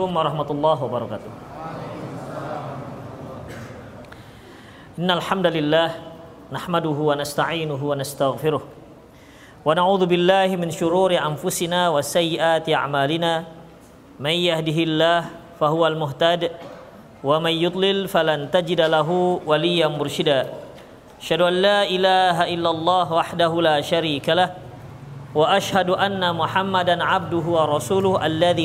Assalamualaikum warahmatullahi wabarakatuh. Innal hamdalillah nahmaduhu wa nasta'inuhu wa nastaghfiruh. Wa na'udzu billahi min shururi anfusina wa sayyiati a'malina. May yahdihillah fahuwal muhtad wa may yudlil falan tajida lahu waliyyan mursyida. Asyhadu an la ilaha illallah wahdahu la syarika lah wa asyhadu anna Muhammadan abduhu wa rasuluhu alladzi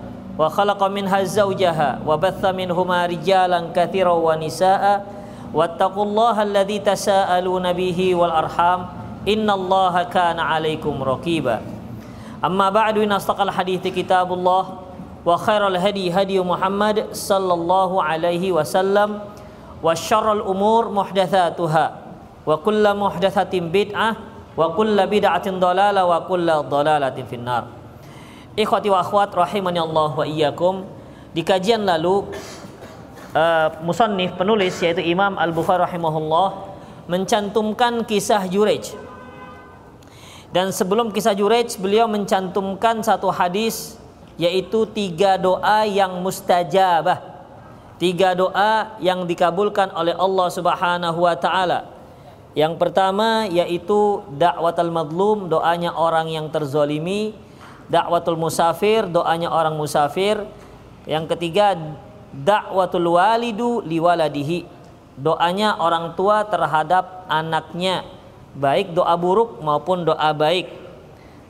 wa khalaqa minha zawjaha wa batha minhuma rijalan katsira wa nisaa wattaqullaha alladzi tasaaluna bihi wal arham. Innallaha kana 'alaikum raqiba. Amma ba'du in astaqal hadits kitabullah. Wa khairal hadi hadi Muhammad sallallahu alaihi wasallam. Wa syarrul umur muhdatsatuha wa kullu muhdatsatin bid'ah. Wa kullu bid'atin dhalalah wa kullu dhalalatin finnar. Ikhwati wa akhwat rahimani Allah wa iyyakum. Di kajian lalu uh, musannif penulis yaitu Imam Al-Bukhari rahimahullah mencantumkan kisah Jurej. Dan sebelum kisah Jurej beliau mencantumkan satu hadis yaitu tiga doa yang mustajabah. Tiga doa yang dikabulkan oleh Allah Subhanahu wa taala. Yang pertama yaitu dakwatul madlum, doanya orang yang terzolimi dakwatul musafir doanya orang musafir. Yang ketiga dakwatul walidu liwaladihi. Doanya orang tua terhadap anaknya. Baik doa buruk maupun doa baik.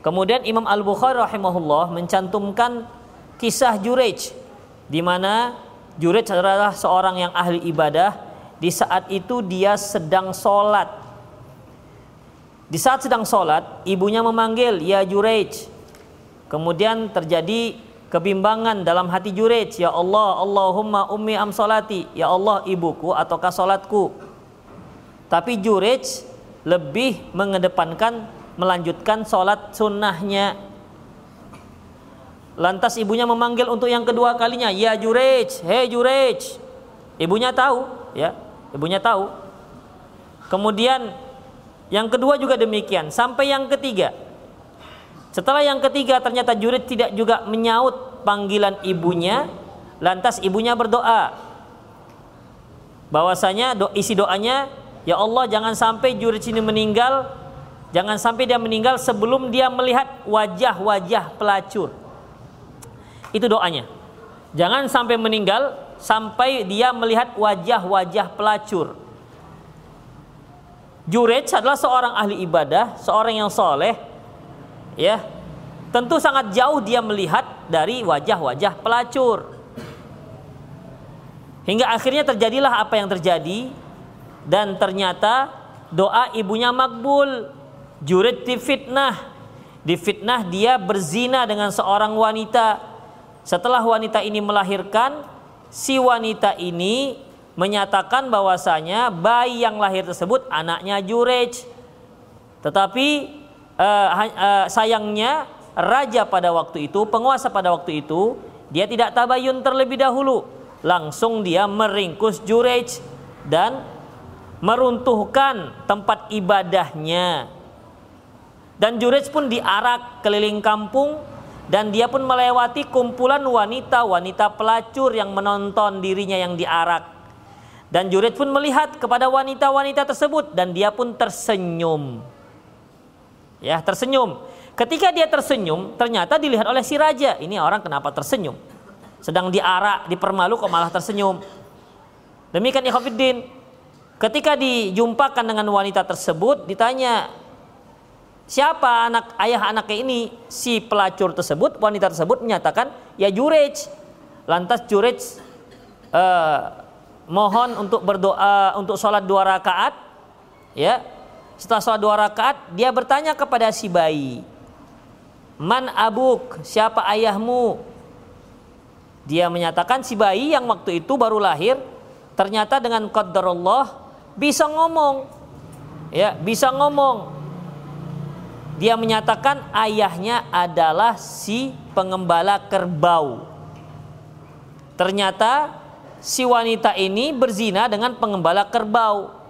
Kemudian Imam Al Bukhari rahimahullah mencantumkan kisah Jurej di mana Jurej adalah seorang yang ahli ibadah. Di saat itu dia sedang sholat. Di saat sedang sholat ibunya memanggil ya Jurej Kemudian terjadi kebimbangan dalam hati Jurej. Ya Allah, Allahumma ummi am salati. Ya Allah, ibuku ataukah salatku. Tapi Jurej lebih mengedepankan melanjutkan salat sunnahnya. Lantas ibunya memanggil untuk yang kedua kalinya, "Ya Jurej, hei Jurej." Ibunya tahu, ya. Ibunya tahu. Kemudian yang kedua juga demikian, sampai yang ketiga. Setelah yang ketiga ternyata Jurid tidak juga menyaut panggilan ibunya, lantas ibunya berdoa. Bahwasanya do, isi doanya, ya Allah jangan sampai Jurid ini meninggal, jangan sampai dia meninggal sebelum dia melihat wajah-wajah pelacur. Itu doanya. Jangan sampai meninggal sampai dia melihat wajah-wajah pelacur. Jurej adalah seorang ahli ibadah, seorang yang soleh, ya tentu sangat jauh dia melihat dari wajah-wajah pelacur. Hingga akhirnya terjadilah apa yang terjadi dan ternyata doa ibunya makbul. Jurid difitnah difitnah dia berzina dengan seorang wanita. Setelah wanita ini melahirkan si wanita ini menyatakan bahwasanya bayi yang lahir tersebut anaknya Jurej. Tetapi uh, uh, sayangnya raja pada waktu itu, penguasa pada waktu itu, dia tidak tabayun terlebih dahulu. Langsung dia meringkus Jurej dan meruntuhkan tempat ibadahnya. Dan Jurej pun diarak keliling kampung dan dia pun melewati kumpulan wanita-wanita pelacur yang menonton dirinya yang diarak. Dan Jurej pun melihat kepada wanita-wanita tersebut dan dia pun tersenyum ya tersenyum. Ketika dia tersenyum, ternyata dilihat oleh si raja. Ini orang kenapa tersenyum? Sedang diarak, dipermalu kok malah tersenyum. Demikian ikhwafiddin. Ketika dijumpakan dengan wanita tersebut, ditanya, siapa anak ayah anaknya ini? Si pelacur tersebut, wanita tersebut menyatakan, ya Jurej. Lantas Jurej uh, mohon untuk berdoa untuk sholat dua rakaat, ya setelah sholat dua rakaat, dia bertanya kepada si bayi, Man abuk, siapa ayahmu? Dia menyatakan si bayi yang waktu itu baru lahir ternyata dengan qadarullah bisa ngomong. Ya, bisa ngomong. Dia menyatakan ayahnya adalah si pengembala kerbau. Ternyata si wanita ini berzina dengan pengembala kerbau.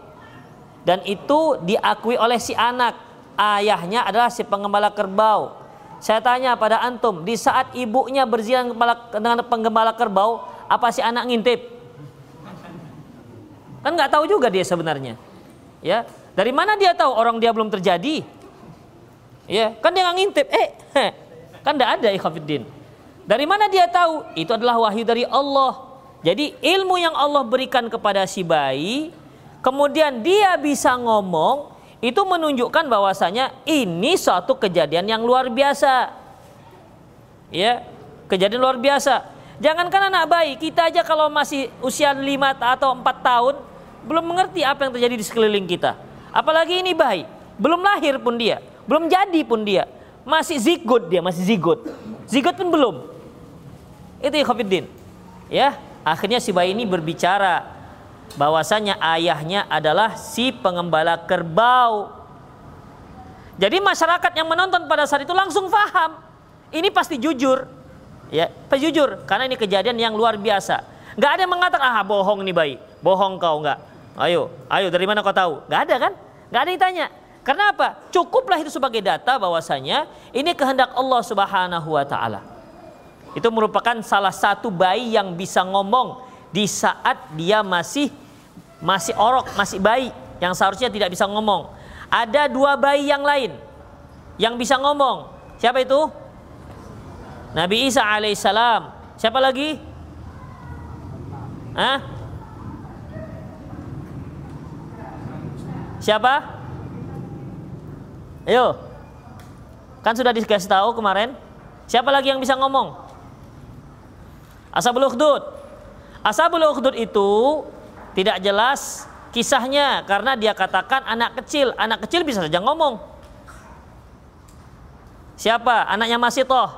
Dan itu diakui oleh si anak. Ayahnya adalah si pengembala kerbau. Saya tanya pada antum, di saat ibunya berzina dengan penggembala kerbau, apa si anak ngintip? Kan nggak tahu juga dia sebenarnya. Ya, dari mana dia tahu orang dia belum terjadi? Ya, kan dia nggak ngintip. Eh, heh, kan tidak ada ikhafidin. Dari mana dia tahu? Itu adalah wahyu dari Allah. Jadi ilmu yang Allah berikan kepada si bayi, kemudian dia bisa ngomong, itu menunjukkan bahwasanya ini suatu kejadian yang luar biasa. Ya, kejadian luar biasa. Jangankan anak bayi, kita aja kalau masih usia 5 atau 4 tahun belum mengerti apa yang terjadi di sekeliling kita. Apalagi ini bayi, belum lahir pun dia, belum jadi pun dia. Masih zigot dia, masih zigot. Zigot pun belum. Itu ya Khofiddin. Ya, akhirnya si bayi ini berbicara bahwasanya ayahnya adalah si pengembala kerbau. Jadi masyarakat yang menonton pada saat itu langsung paham. Ini pasti jujur. Ya, pasti jujur karena ini kejadian yang luar biasa. Gak ada yang mengatakan ah bohong nih bayi, bohong kau nggak. Ayo, ayo dari mana kau tahu? Gak ada kan? Gak ada yang tanya. Karena apa? Cukuplah itu sebagai data bahwasanya ini kehendak Allah Subhanahu wa taala. Itu merupakan salah satu bayi yang bisa ngomong di saat dia masih masih orok, masih bayi yang seharusnya tidak bisa ngomong. Ada dua bayi yang lain yang bisa ngomong. Siapa itu? Nabi Isa alaihissalam. Siapa lagi? Hah? Siapa? Ayo. Kan sudah dikasih tahu kemarin. Siapa lagi yang bisa ngomong? Ashabul Ukhdud. Ashabul Ukhdud itu tidak jelas kisahnya karena dia katakan anak kecil, anak kecil bisa saja ngomong. Siapa? Anaknya masih toh.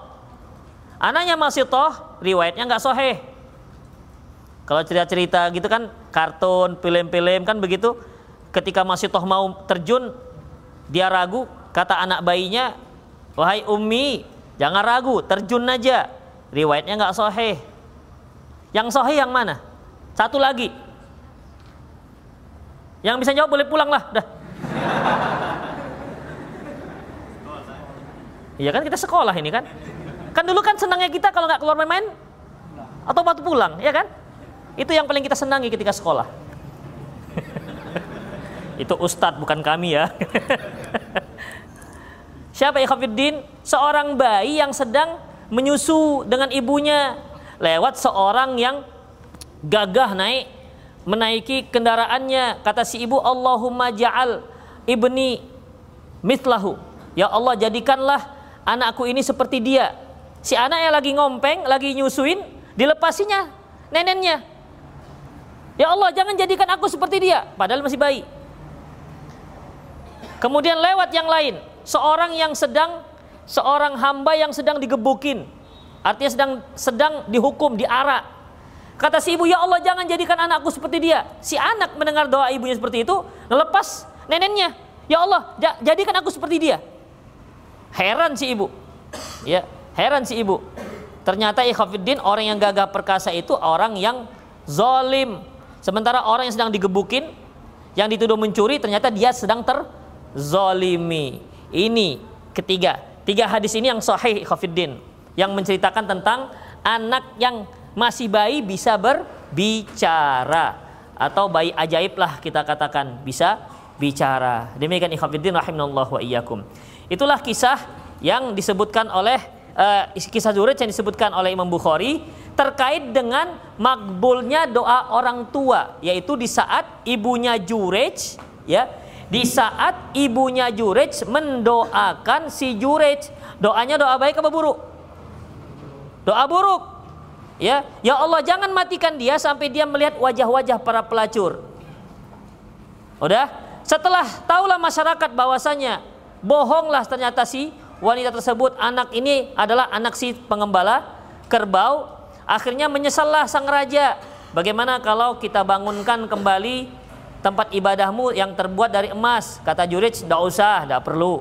Anaknya masih toh, riwayatnya nggak soheh. Kalau cerita-cerita gitu kan, kartun, film-film kan begitu. Ketika masih toh mau terjun, dia ragu. Kata anak bayinya, wahai umi, jangan ragu, terjun aja. Riwayatnya nggak soheh. Yang sohi yang mana? Satu lagi. Yang bisa jawab boleh pulang lah. Dah. Iya kan kita sekolah ini kan. Kan dulu kan senangnya kita kalau nggak keluar main-main atau waktu pulang, ya kan? Itu yang paling kita senangi ketika sekolah. Itu ustadz bukan kami ya. Siapa Ikhafiddin? Seorang bayi yang sedang menyusu dengan ibunya lewat seorang yang gagah naik menaiki kendaraannya. Kata si ibu Allahumma ja'al ibni mitlahu ya Allah jadikanlah anakku ini seperti dia. Si anak yang lagi ngompeng lagi nyusuin dilepasinya neneknya. Ya Allah jangan jadikan aku seperti dia. Padahal masih bayi. Kemudian lewat yang lain seorang yang sedang seorang hamba yang sedang digebukin. Artinya sedang sedang dihukum, diarak. Kata si ibu, "Ya Allah, jangan jadikan anakku seperti dia." Si anak mendengar doa ibunya seperti itu, lepas neneknya. "Ya Allah, jadikan aku seperti dia." Heran si ibu. Ya, heran si ibu. Ternyata ikhafiddin orang yang gagah perkasa itu orang yang zolim. Sementara orang yang sedang digebukin, yang dituduh mencuri, ternyata dia sedang terzolimi. Ini ketiga. Tiga hadis ini yang sahih ikhafiddin yang menceritakan tentang anak yang masih bayi bisa berbicara atau bayi ajaib lah kita katakan bisa bicara. Demikian ikhwatiddin rahimanallah wa iyyakum. Itulah kisah yang disebutkan oleh uh, kisah Zurid yang disebutkan oleh Imam Bukhari terkait dengan makbulnya doa orang tua yaitu di saat ibunya Jurej ya di saat ibunya Jurej mendoakan si Jurej doanya doa baik apa buruk Doa buruk. Ya, ya Allah jangan matikan dia sampai dia melihat wajah-wajah para pelacur. Udah? Setelah tahulah masyarakat bahwasanya bohonglah ternyata si wanita tersebut anak ini adalah anak si pengembala kerbau. Akhirnya menyesallah sang raja. Bagaimana kalau kita bangunkan kembali tempat ibadahmu yang terbuat dari emas? Kata Jurij, tidak usah, tidak perlu.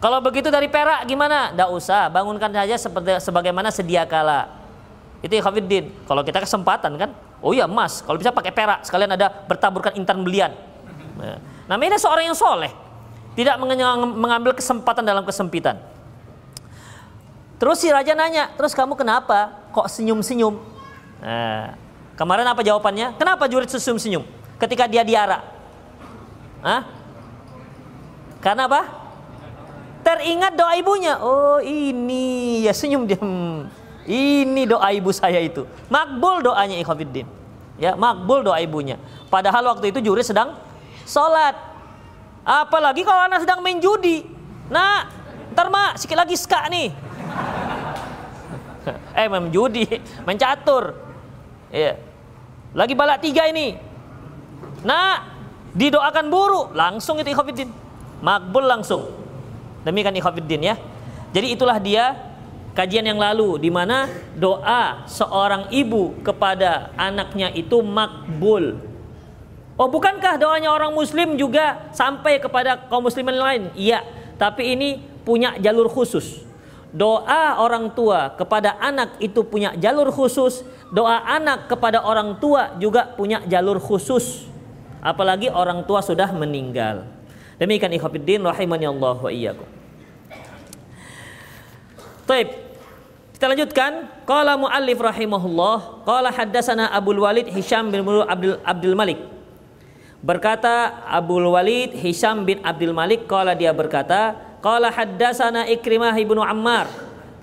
Kalau begitu dari perak gimana? Tidak usah, bangunkan saja seperti sebagaimana sedia kala. Itu Khafiddin. Kalau kita kesempatan kan, oh iya emas. Kalau bisa pakai perak, sekalian ada bertaburkan intan belian. Nah, namanya seorang yang soleh, tidak mengambil kesempatan dalam kesempitan. Terus si raja nanya, terus kamu kenapa kok senyum-senyum? Nah, kemarin apa jawabannya? Kenapa jurid senyum-senyum ketika dia diara? Hah? Karena apa? Teringat doa ibunya. Oh ini ya senyum dia. Ini doa ibu saya itu. Makbul doanya ikhwafiddin. Ya, makbul doa ibunya. Padahal waktu itu jurid sedang sholat. Apalagi kalau anak sedang main judi. Nah, ntar mak sikit lagi ska nih eh main judi, main catur. Iya. Lagi balak tiga ini. Nah, didoakan buruk, langsung itu ikhafiddin. Makbul langsung. Demikian ikhafiddin ya. Jadi itulah dia kajian yang lalu di mana doa seorang ibu kepada anaknya itu makbul. Oh, bukankah doanya orang muslim juga sampai kepada kaum muslimin lain? Iya, tapi ini punya jalur khusus doa orang tua kepada anak itu punya jalur khusus, doa anak kepada orang tua juga punya jalur khusus. Apalagi orang tua sudah meninggal. Demikian ikhwatiddin rahimani Allah wa iyyakum. Baik. Kita lanjutkan. Qala muallif rahimahullah, qala haddatsana Abdul Walid Hisham bin Abdul Abdul Malik. Berkata Abdul Walid Hisham bin Abdul Malik qala dia berkata, Qala haddatsana Ikrimah ibnu Ammar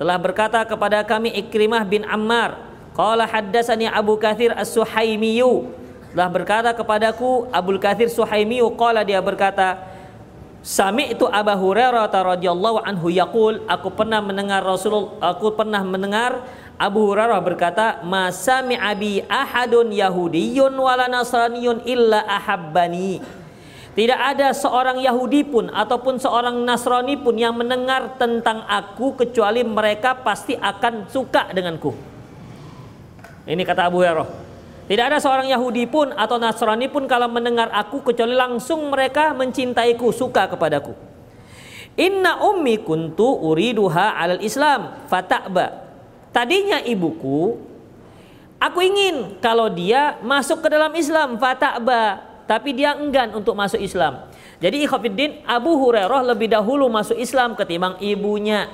telah berkata kepada kami Ikrimah bin Ammar Qala haddatsani Abu Kathir As-Suhaimiyu telah berkata kepadaku Abu Kathir Suhaimiyu qala dia berkata Sami itu Abu Hurairah radhiyallahu anhu yaqul aku pernah mendengar Rasul aku pernah mendengar Abu Hurairah berkata masami abi ahadun yahudiyyun wala nasraniyun illa ahabbani tidak ada seorang Yahudi pun ataupun seorang Nasrani pun yang mendengar tentang aku kecuali mereka pasti akan suka denganku. Ini kata Abu Hurairah. Tidak ada seorang Yahudi pun atau Nasrani pun kalau mendengar aku kecuali langsung mereka mencintaiku, suka kepadaku. Inna ummi kuntu uriduha alal Islam fata'ba. Tadinya ibuku aku ingin kalau dia masuk ke dalam Islam fata'ba tapi dia enggan untuk masuk Islam. Jadi ikhwatiddin Abu Hurairah lebih dahulu masuk Islam ketimbang ibunya.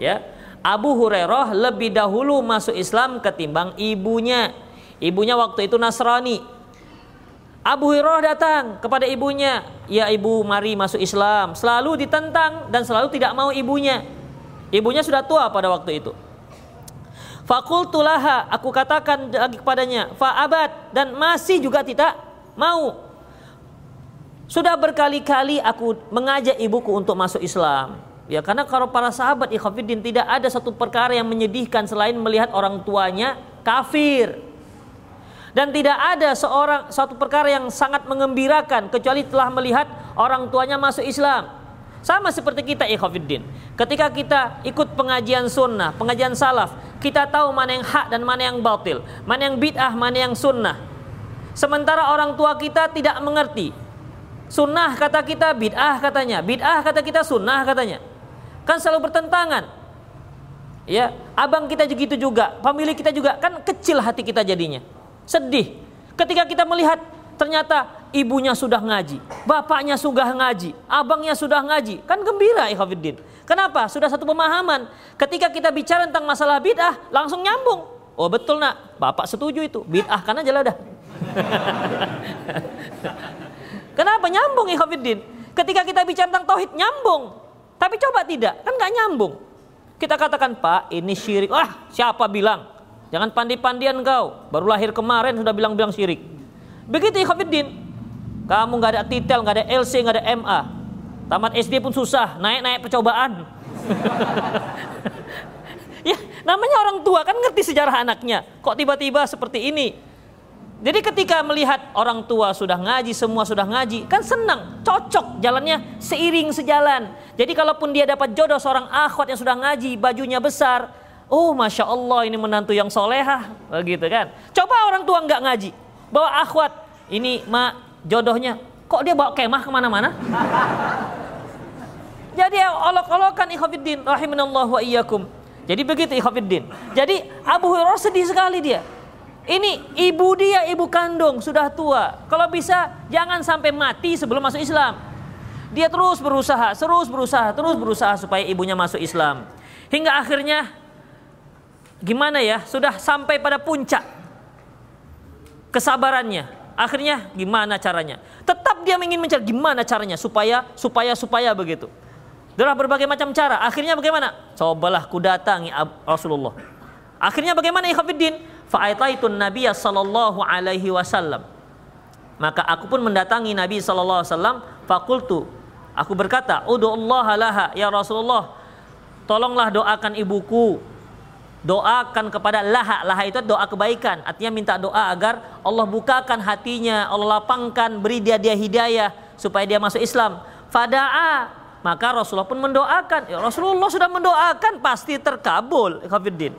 Ya. Abu Hurairah lebih dahulu masuk Islam ketimbang ibunya. Ibunya waktu itu Nasrani. Abu Hurairah datang kepada ibunya, "Ya ibu, mari masuk Islam." Selalu ditentang dan selalu tidak mau ibunya. Ibunya sudah tua pada waktu itu. Fakultulaha, aku katakan lagi kepadanya, fa'abat dan masih juga tidak Mau. Sudah berkali-kali aku mengajak ibuku untuk masuk Islam. Ya karena kalau para sahabat ikhafidin tidak ada satu perkara yang menyedihkan selain melihat orang tuanya kafir. Dan tidak ada seorang satu perkara yang sangat mengembirakan kecuali telah melihat orang tuanya masuk Islam. Sama seperti kita ikhafidin. Ketika kita ikut pengajian sunnah, pengajian salaf, kita tahu mana yang hak dan mana yang batil, mana yang bid'ah, mana yang sunnah. Sementara orang tua kita tidak mengerti. Sunnah kata kita bid'ah katanya, bid'ah kata kita sunnah katanya. Kan selalu bertentangan. Ya, abang kita begitu juga, pemilik kita juga kan kecil hati kita jadinya. Sedih. Ketika kita melihat ternyata ibunya sudah ngaji, bapaknya sudah ngaji, abangnya sudah ngaji, kan gembira ikhwatiddin. Kenapa? Sudah satu pemahaman. Ketika kita bicara tentang masalah bid'ah, langsung nyambung. Oh betul nak, bapak setuju itu. Bid'ah kan aja lah dah. Kenapa nyambung ikhwafiddin? Ketika kita bicara tentang tauhid nyambung. Tapi coba tidak, kan nggak nyambung. Kita katakan, "Pak, ini syirik." Wah, siapa bilang? Jangan pandi-pandian kau. Baru lahir kemarin sudah bilang-bilang syirik. Begitu ikhwafiddin. Kamu nggak ada titel, nggak ada LC, nggak ada MA. Tamat SD pun susah, naik-naik percobaan. ya, namanya orang tua kan ngerti sejarah anaknya. Kok tiba-tiba seperti ini? Jadi ketika melihat orang tua sudah ngaji, semua sudah ngaji, kan senang, cocok jalannya seiring sejalan. Jadi kalaupun dia dapat jodoh seorang akhwat yang sudah ngaji, bajunya besar, Oh, masya Allah ini menantu yang solehah, begitu kan? Coba orang tua nggak ngaji, bawa akhwat, ini mak jodohnya, kok dia bawa kemah ke mana-mana? Jadi olok-olokan ikhwafiddin, rahimanallah wa iyyakum. Jadi begitu ikhwafiddin. Jadi Abu Hurairah sedih sekali dia. Ini ibu dia, ibu kandung, sudah tua. Kalau bisa jangan sampai mati sebelum masuk Islam. Dia terus berusaha, terus berusaha, terus berusaha supaya ibunya masuk Islam. Hingga akhirnya gimana ya sudah sampai pada puncak kesabarannya akhirnya gimana caranya tetap dia ingin mencari gimana caranya supaya supaya supaya begitu Adalah berbagai macam cara. Akhirnya bagaimana? Cobalah ku datangi Rasulullah. Akhirnya bagaimana ikhwatiddin? Fa'aitaitun Nabiya sallallahu alaihi wasallam. Maka aku pun mendatangi Nabi sallallahu alaihi wasallam. Fakultu. Aku berkata, Udu Allah laha ya Rasulullah. Tolonglah doakan ibuku doakan kepada laha. Laha itu doa kebaikan. Artinya minta doa agar Allah bukakan hatinya Allah lapangkan beri dia dia hidayah supaya dia masuk Islam. Fadaa. Maka Rasulullah pun mendoakan. Ya, Rasulullah sudah mendoakan pasti terkabul kafirin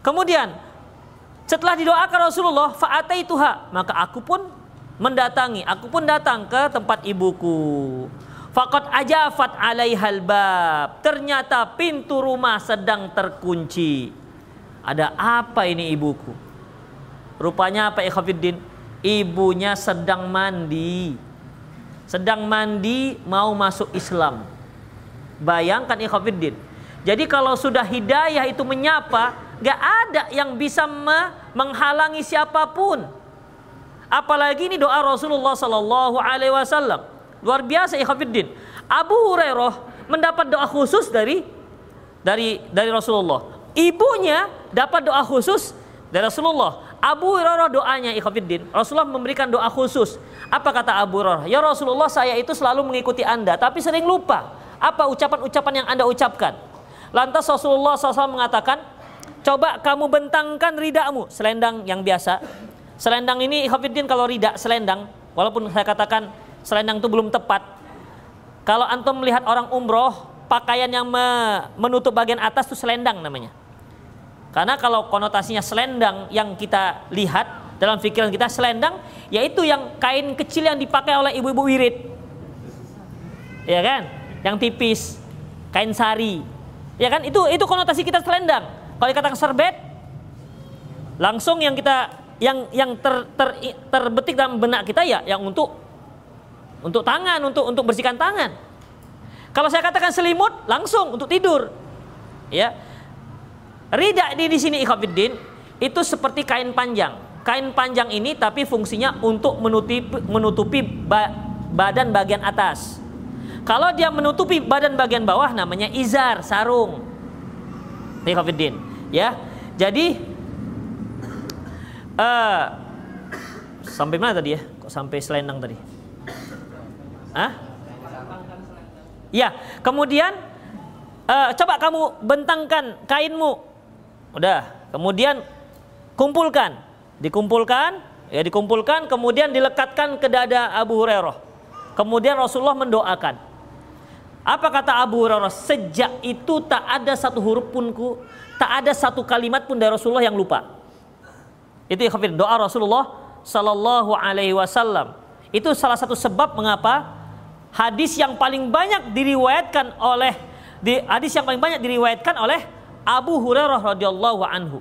kemudian setelah didoakan Rasulullah fa'ataituha. Maka aku pun mendatangi aku pun datang ke tempat ibuku. Fakat ajafat alaihal bab. Ternyata pintu rumah sedang terkunci. Ada apa ini ibuku? Rupanya apa ikhwafiddin? Ibunya sedang mandi. Sedang mandi mau masuk Islam. Bayangkan ikhwafiddin. Jadi kalau sudah hidayah itu menyapa, gak ada yang bisa menghalangi siapa pun. Apalagi ini doa Rasulullah Sallallahu Alaihi Wasallam. Luar biasa ikhwafiddin. Abu Hurairah mendapat doa khusus dari dari dari Rasulullah. Ibunya dapat doa khusus dari Rasulullah. Abu Hurairah doanya ikhwatiddin. Rasulullah memberikan doa khusus. Apa kata Abu Hurairah? Ya Rasulullah saya itu selalu mengikuti Anda tapi sering lupa. Apa ucapan-ucapan yang Anda ucapkan? Lantas Rasulullah SAW mengatakan, coba kamu bentangkan ridamu. Selendang yang biasa. Selendang ini ikhwatiddin kalau ridak selendang. Walaupun saya katakan selendang itu belum tepat. Kalau antum melihat orang umroh, pakaian yang menutup bagian atas itu selendang namanya. Karena kalau konotasinya selendang yang kita lihat dalam pikiran kita selendang yaitu yang kain kecil yang dipakai oleh ibu-ibu wirid. Ya kan? Yang tipis, kain sari. Ya kan? Itu itu konotasi kita selendang. Kalau dikatakan serbet langsung yang kita yang yang ter, ter, terbetik dalam benak kita ya yang untuk untuk tangan, untuk untuk bersihkan tangan. Kalau saya katakan selimut langsung untuk tidur. Ya, Rida di, di sini ikhwafiddin itu seperti kain panjang. Kain panjang ini tapi fungsinya untuk menutupi menutupi ba, badan bagian atas. Kalau dia menutupi badan bagian bawah namanya izar, sarung. Ikhwafiddin, ya. Jadi uh, sampai mana tadi ya? Kok sampai selendang tadi? Hah? Ya, kemudian uh, coba kamu bentangkan kainmu Udah, kemudian kumpulkan, dikumpulkan, ya dikumpulkan, kemudian dilekatkan ke dada Abu Hurairah. Kemudian Rasulullah mendoakan. Apa kata Abu Hurairah? Sejak itu tak ada satu huruf pun ku, tak ada satu kalimat pun dari Rasulullah yang lupa. Itu ikhafir doa Rasulullah Sallallahu Alaihi Wasallam. Itu salah satu sebab mengapa hadis yang paling banyak diriwayatkan oleh di hadis yang paling banyak diriwayatkan oleh Abu Hurairah radhiyallahu anhu.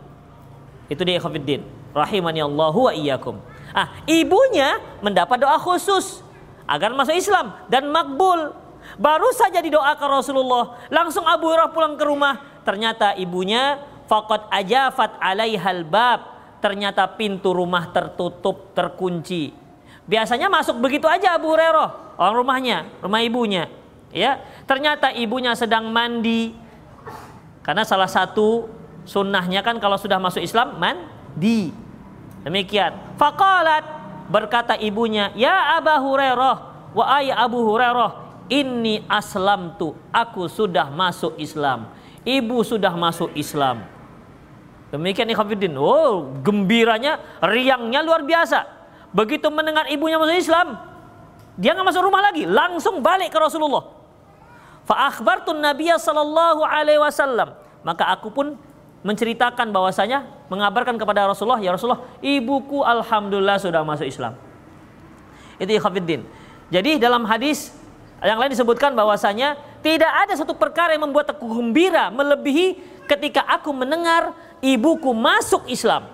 Itu dia Khafiddin. Rahimani Allahu wa iyyakum. Ah, ibunya mendapat doa khusus agar masuk Islam dan makbul. Baru saja didoakan Rasulullah, langsung Abu Hurairah pulang ke rumah. Ternyata ibunya faqad ajafat alaihal bab. Ternyata pintu rumah tertutup, terkunci. Biasanya masuk begitu aja Abu Hurairah, orang rumahnya, rumah ibunya. Ya, ternyata ibunya sedang mandi, karena salah satu sunnahnya kan kalau sudah masuk Islam mandi. Demikian. Faqalat berkata ibunya, "Ya Abu Hurairah, wa ay Abu Hurairah, ini aslam tu, aku sudah masuk Islam." Ibu sudah masuk Islam. Demikian ikhwatiddin. Oh, gembiranya, riangnya luar biasa. Begitu mendengar ibunya masuk Islam, dia nggak masuk rumah lagi, langsung balik ke Rasulullah. Fa akhbartun Nabiya sallallahu alaihi wasallam. Maka aku pun menceritakan bahwasanya mengabarkan kepada Rasulullah, ya Rasulullah, ibuku alhamdulillah sudah masuk Islam. Itu ikhwatiddin. Jadi dalam hadis yang lain disebutkan bahwasanya tidak ada satu perkara yang membuat aku gembira melebihi ketika aku mendengar ibuku masuk Islam.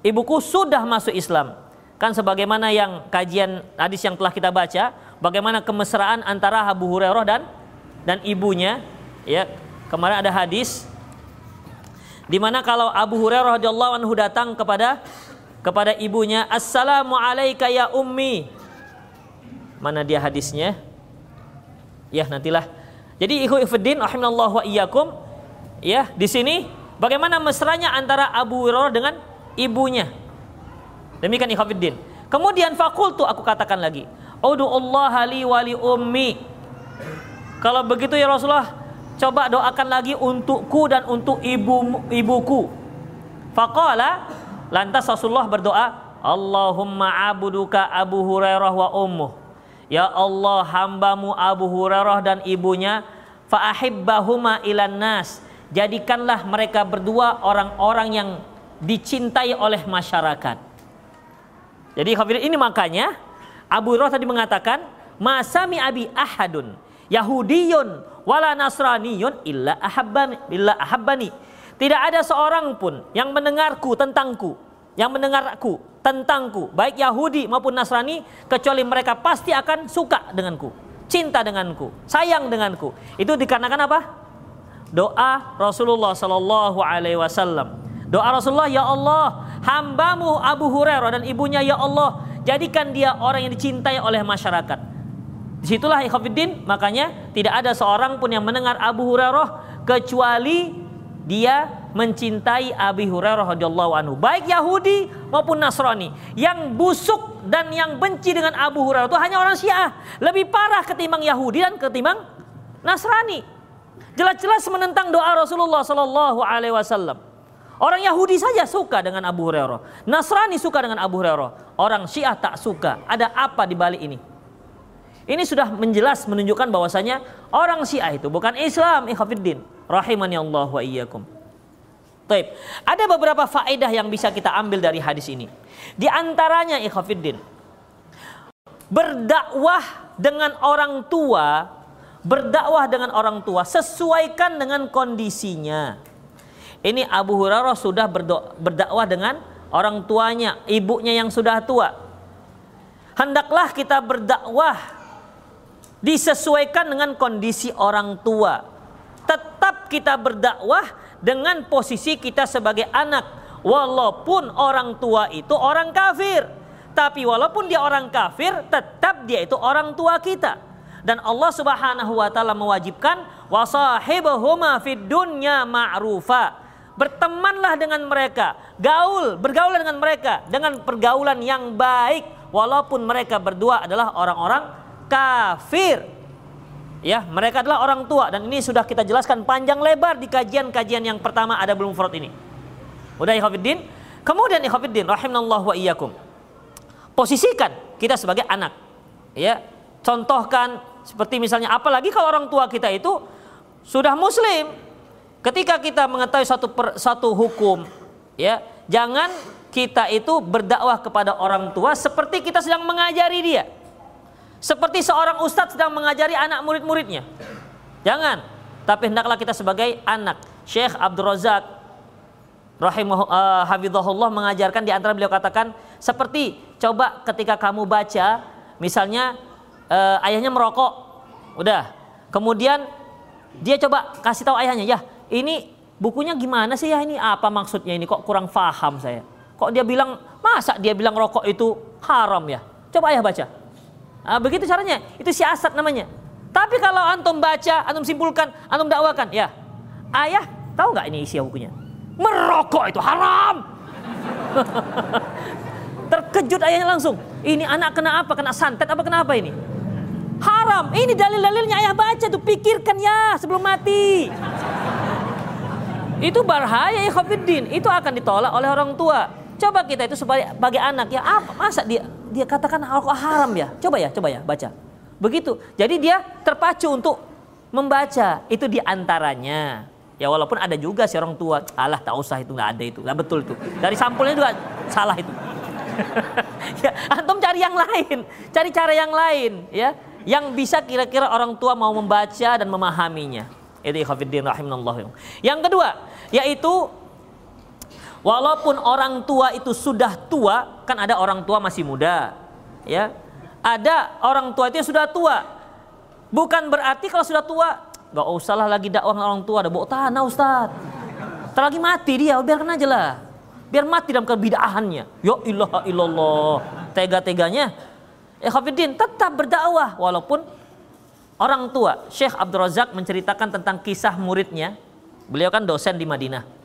Ibuku sudah masuk Islam. Kan sebagaimana yang kajian hadis yang telah kita baca, bagaimana kemesraan antara Abu Hurairah dan dan ibunya, ya. Kemarin ada hadis di mana kalau Abu Hurairah radhiyallahu anhu datang kepada kepada ibunya, "Assalamu alayka ya ummi." Mana dia hadisnya? Ya, nantilah. Jadi ikhwan fillah rahimallahu wa iyyakum, ya, di sini bagaimana mesranya antara Abu Hurairah dengan ibunya. Demikian ikhwan. Kemudian fakultu aku katakan lagi, "Udu Allah li wali ummi." Kalau begitu ya Rasulullah, coba doakan lagi untukku dan untuk ibu ibuku. Faqala lantas Rasulullah berdoa, Allahumma abuduka Abu Hurairah wa ummuh. Ya Allah hambamu Abu Hurairah dan ibunya faahibbahuma ilan nas. Jadikanlah mereka berdua orang-orang yang dicintai oleh masyarakat. Jadi ini makanya Abu Hurairah tadi mengatakan, "Masami abi ahadun Yahudiyun wala Nasraniyun illa ahabbani illa ahabbani. Tidak ada seorang pun yang mendengarku tentangku, yang mendengarku tentangku, baik Yahudi maupun Nasrani, kecuali mereka pasti akan suka denganku, cinta denganku, sayang denganku. Itu dikarenakan apa? Doa Rasulullah Sallallahu Alaihi Wasallam. Doa Rasulullah, ya Allah, hambamu Abu Hurairah dan ibunya, ya Allah, jadikan dia orang yang dicintai oleh masyarakat Di situlah ikhafidin, makanya tidak ada seorang pun yang mendengar Abu Hurairah kecuali dia mencintai Abu Hurairah radhiyallahu anhu. Baik Yahudi maupun Nasrani. Yang busuk dan yang benci dengan Abu Hurairah itu hanya orang Syiah. Lebih parah ketimbang Yahudi dan ketimbang Nasrani. Jelas-jelas menentang doa Rasulullah sallallahu alaihi wasallam. Orang Yahudi saja suka dengan Abu Hurairah. Nasrani suka dengan Abu Hurairah. Orang Syiah tak suka. Ada apa di balik ini? Ini sudah menjelas menunjukkan bahwasanya orang Syiah itu bukan Islam, ikhafidin. Rahimani Allah wa iyyakum. Taib. Ada beberapa faedah yang bisa kita ambil dari hadis ini. Di antaranya ikhafidin. Berdakwah dengan orang tua, berdakwah dengan orang tua sesuaikan dengan kondisinya. Ini Abu Hurairah sudah berdakwah dengan orang tuanya, ibunya yang sudah tua. Hendaklah kita berdakwah disesuaikan dengan kondisi orang tua. Tetap kita berdakwah dengan posisi kita sebagai anak, walaupun orang tua itu orang kafir. Tapi walaupun dia orang kafir, tetap dia itu orang tua kita. Dan Allah Subhanahu wa taala mewajibkan wasahibuhuma fid dunya ma'rufa. Bertemanlah dengan mereka, gaul, bergaul dengan mereka dengan pergaulan yang baik walaupun mereka berdua adalah orang-orang kafir. Ya, mereka adalah orang tua dan ini sudah kita jelaskan panjang lebar di kajian-kajian yang pertama ada belum furad ini. Udah ikhwatiddin? Kemudian ikhwatiddin rahimanallahu wa iyyakum. Posisikan kita sebagai anak. Ya, contohkan seperti misalnya apalagi kalau orang tua kita itu sudah muslim. Ketika kita mengetahui satu per, satu hukum, ya, jangan kita itu berdakwah kepada orang tua seperti kita sedang mengajari dia. Seperti seorang ustadz sedang mengajari anak murid-muridnya. Jangan. Tapi hendaklah kita sebagai anak. Syekh Abdul Razak rahimah hafizahullah mengajarkan di antara beliau katakan seperti coba ketika kamu baca misalnya uh, ayahnya merokok. Udah. Kemudian dia coba kasih tahu ayahnya, "Ya, ini bukunya gimana sih ya ini? Apa maksudnya ini? Kok kurang paham saya?" Kok dia bilang, "Masa dia bilang rokok itu haram ya?" Coba ayah baca. Nah, begitu caranya. Itu siasat namanya. Tapi kalau antum baca, antum simpulkan, antum dakwakan, ya. Ayah, tahu nggak ini isi bukunya? Merokok itu haram. Terkejut ayahnya langsung. Ini anak kena apa? Kena santet apa kenapa ini? Haram. Ini dalil-dalilnya ayah baca tuh pikirkan ya sebelum mati. Itu bahaya ya Itu akan ditolak oleh orang tua. Coba kita itu sebagai anak ya apa masa dia dia katakan alkohol haram ya? Coba ya, coba ya baca. Begitu. Jadi dia terpacu untuk membaca itu di antaranya. Ya walaupun ada juga si orang tua, alah tak usah itu nggak ada itu, nggak betul itu. Dari sampulnya juga salah itu. ya, antum cari yang lain, cari cara yang lain, ya, yang bisa kira-kira orang tua mau membaca dan memahaminya. Itu. Yang kedua, yaitu walaupun orang tua itu sudah tua, kan ada orang tua masih muda, ya. Ada orang tua itu yang sudah tua. Bukan berarti kalau sudah tua Gak usah lah lagi dakwah orang tua, ada bawa tanah Ustaz. Terlagi mati dia, biarkan aja lah. Biar mati dalam kebidahannya. Ya ilah illallah. Tega-teganya. Ya Khafidin tetap berdakwah walaupun orang tua Syekh Abdul Razak menceritakan tentang kisah muridnya. Beliau kan dosen di Madinah.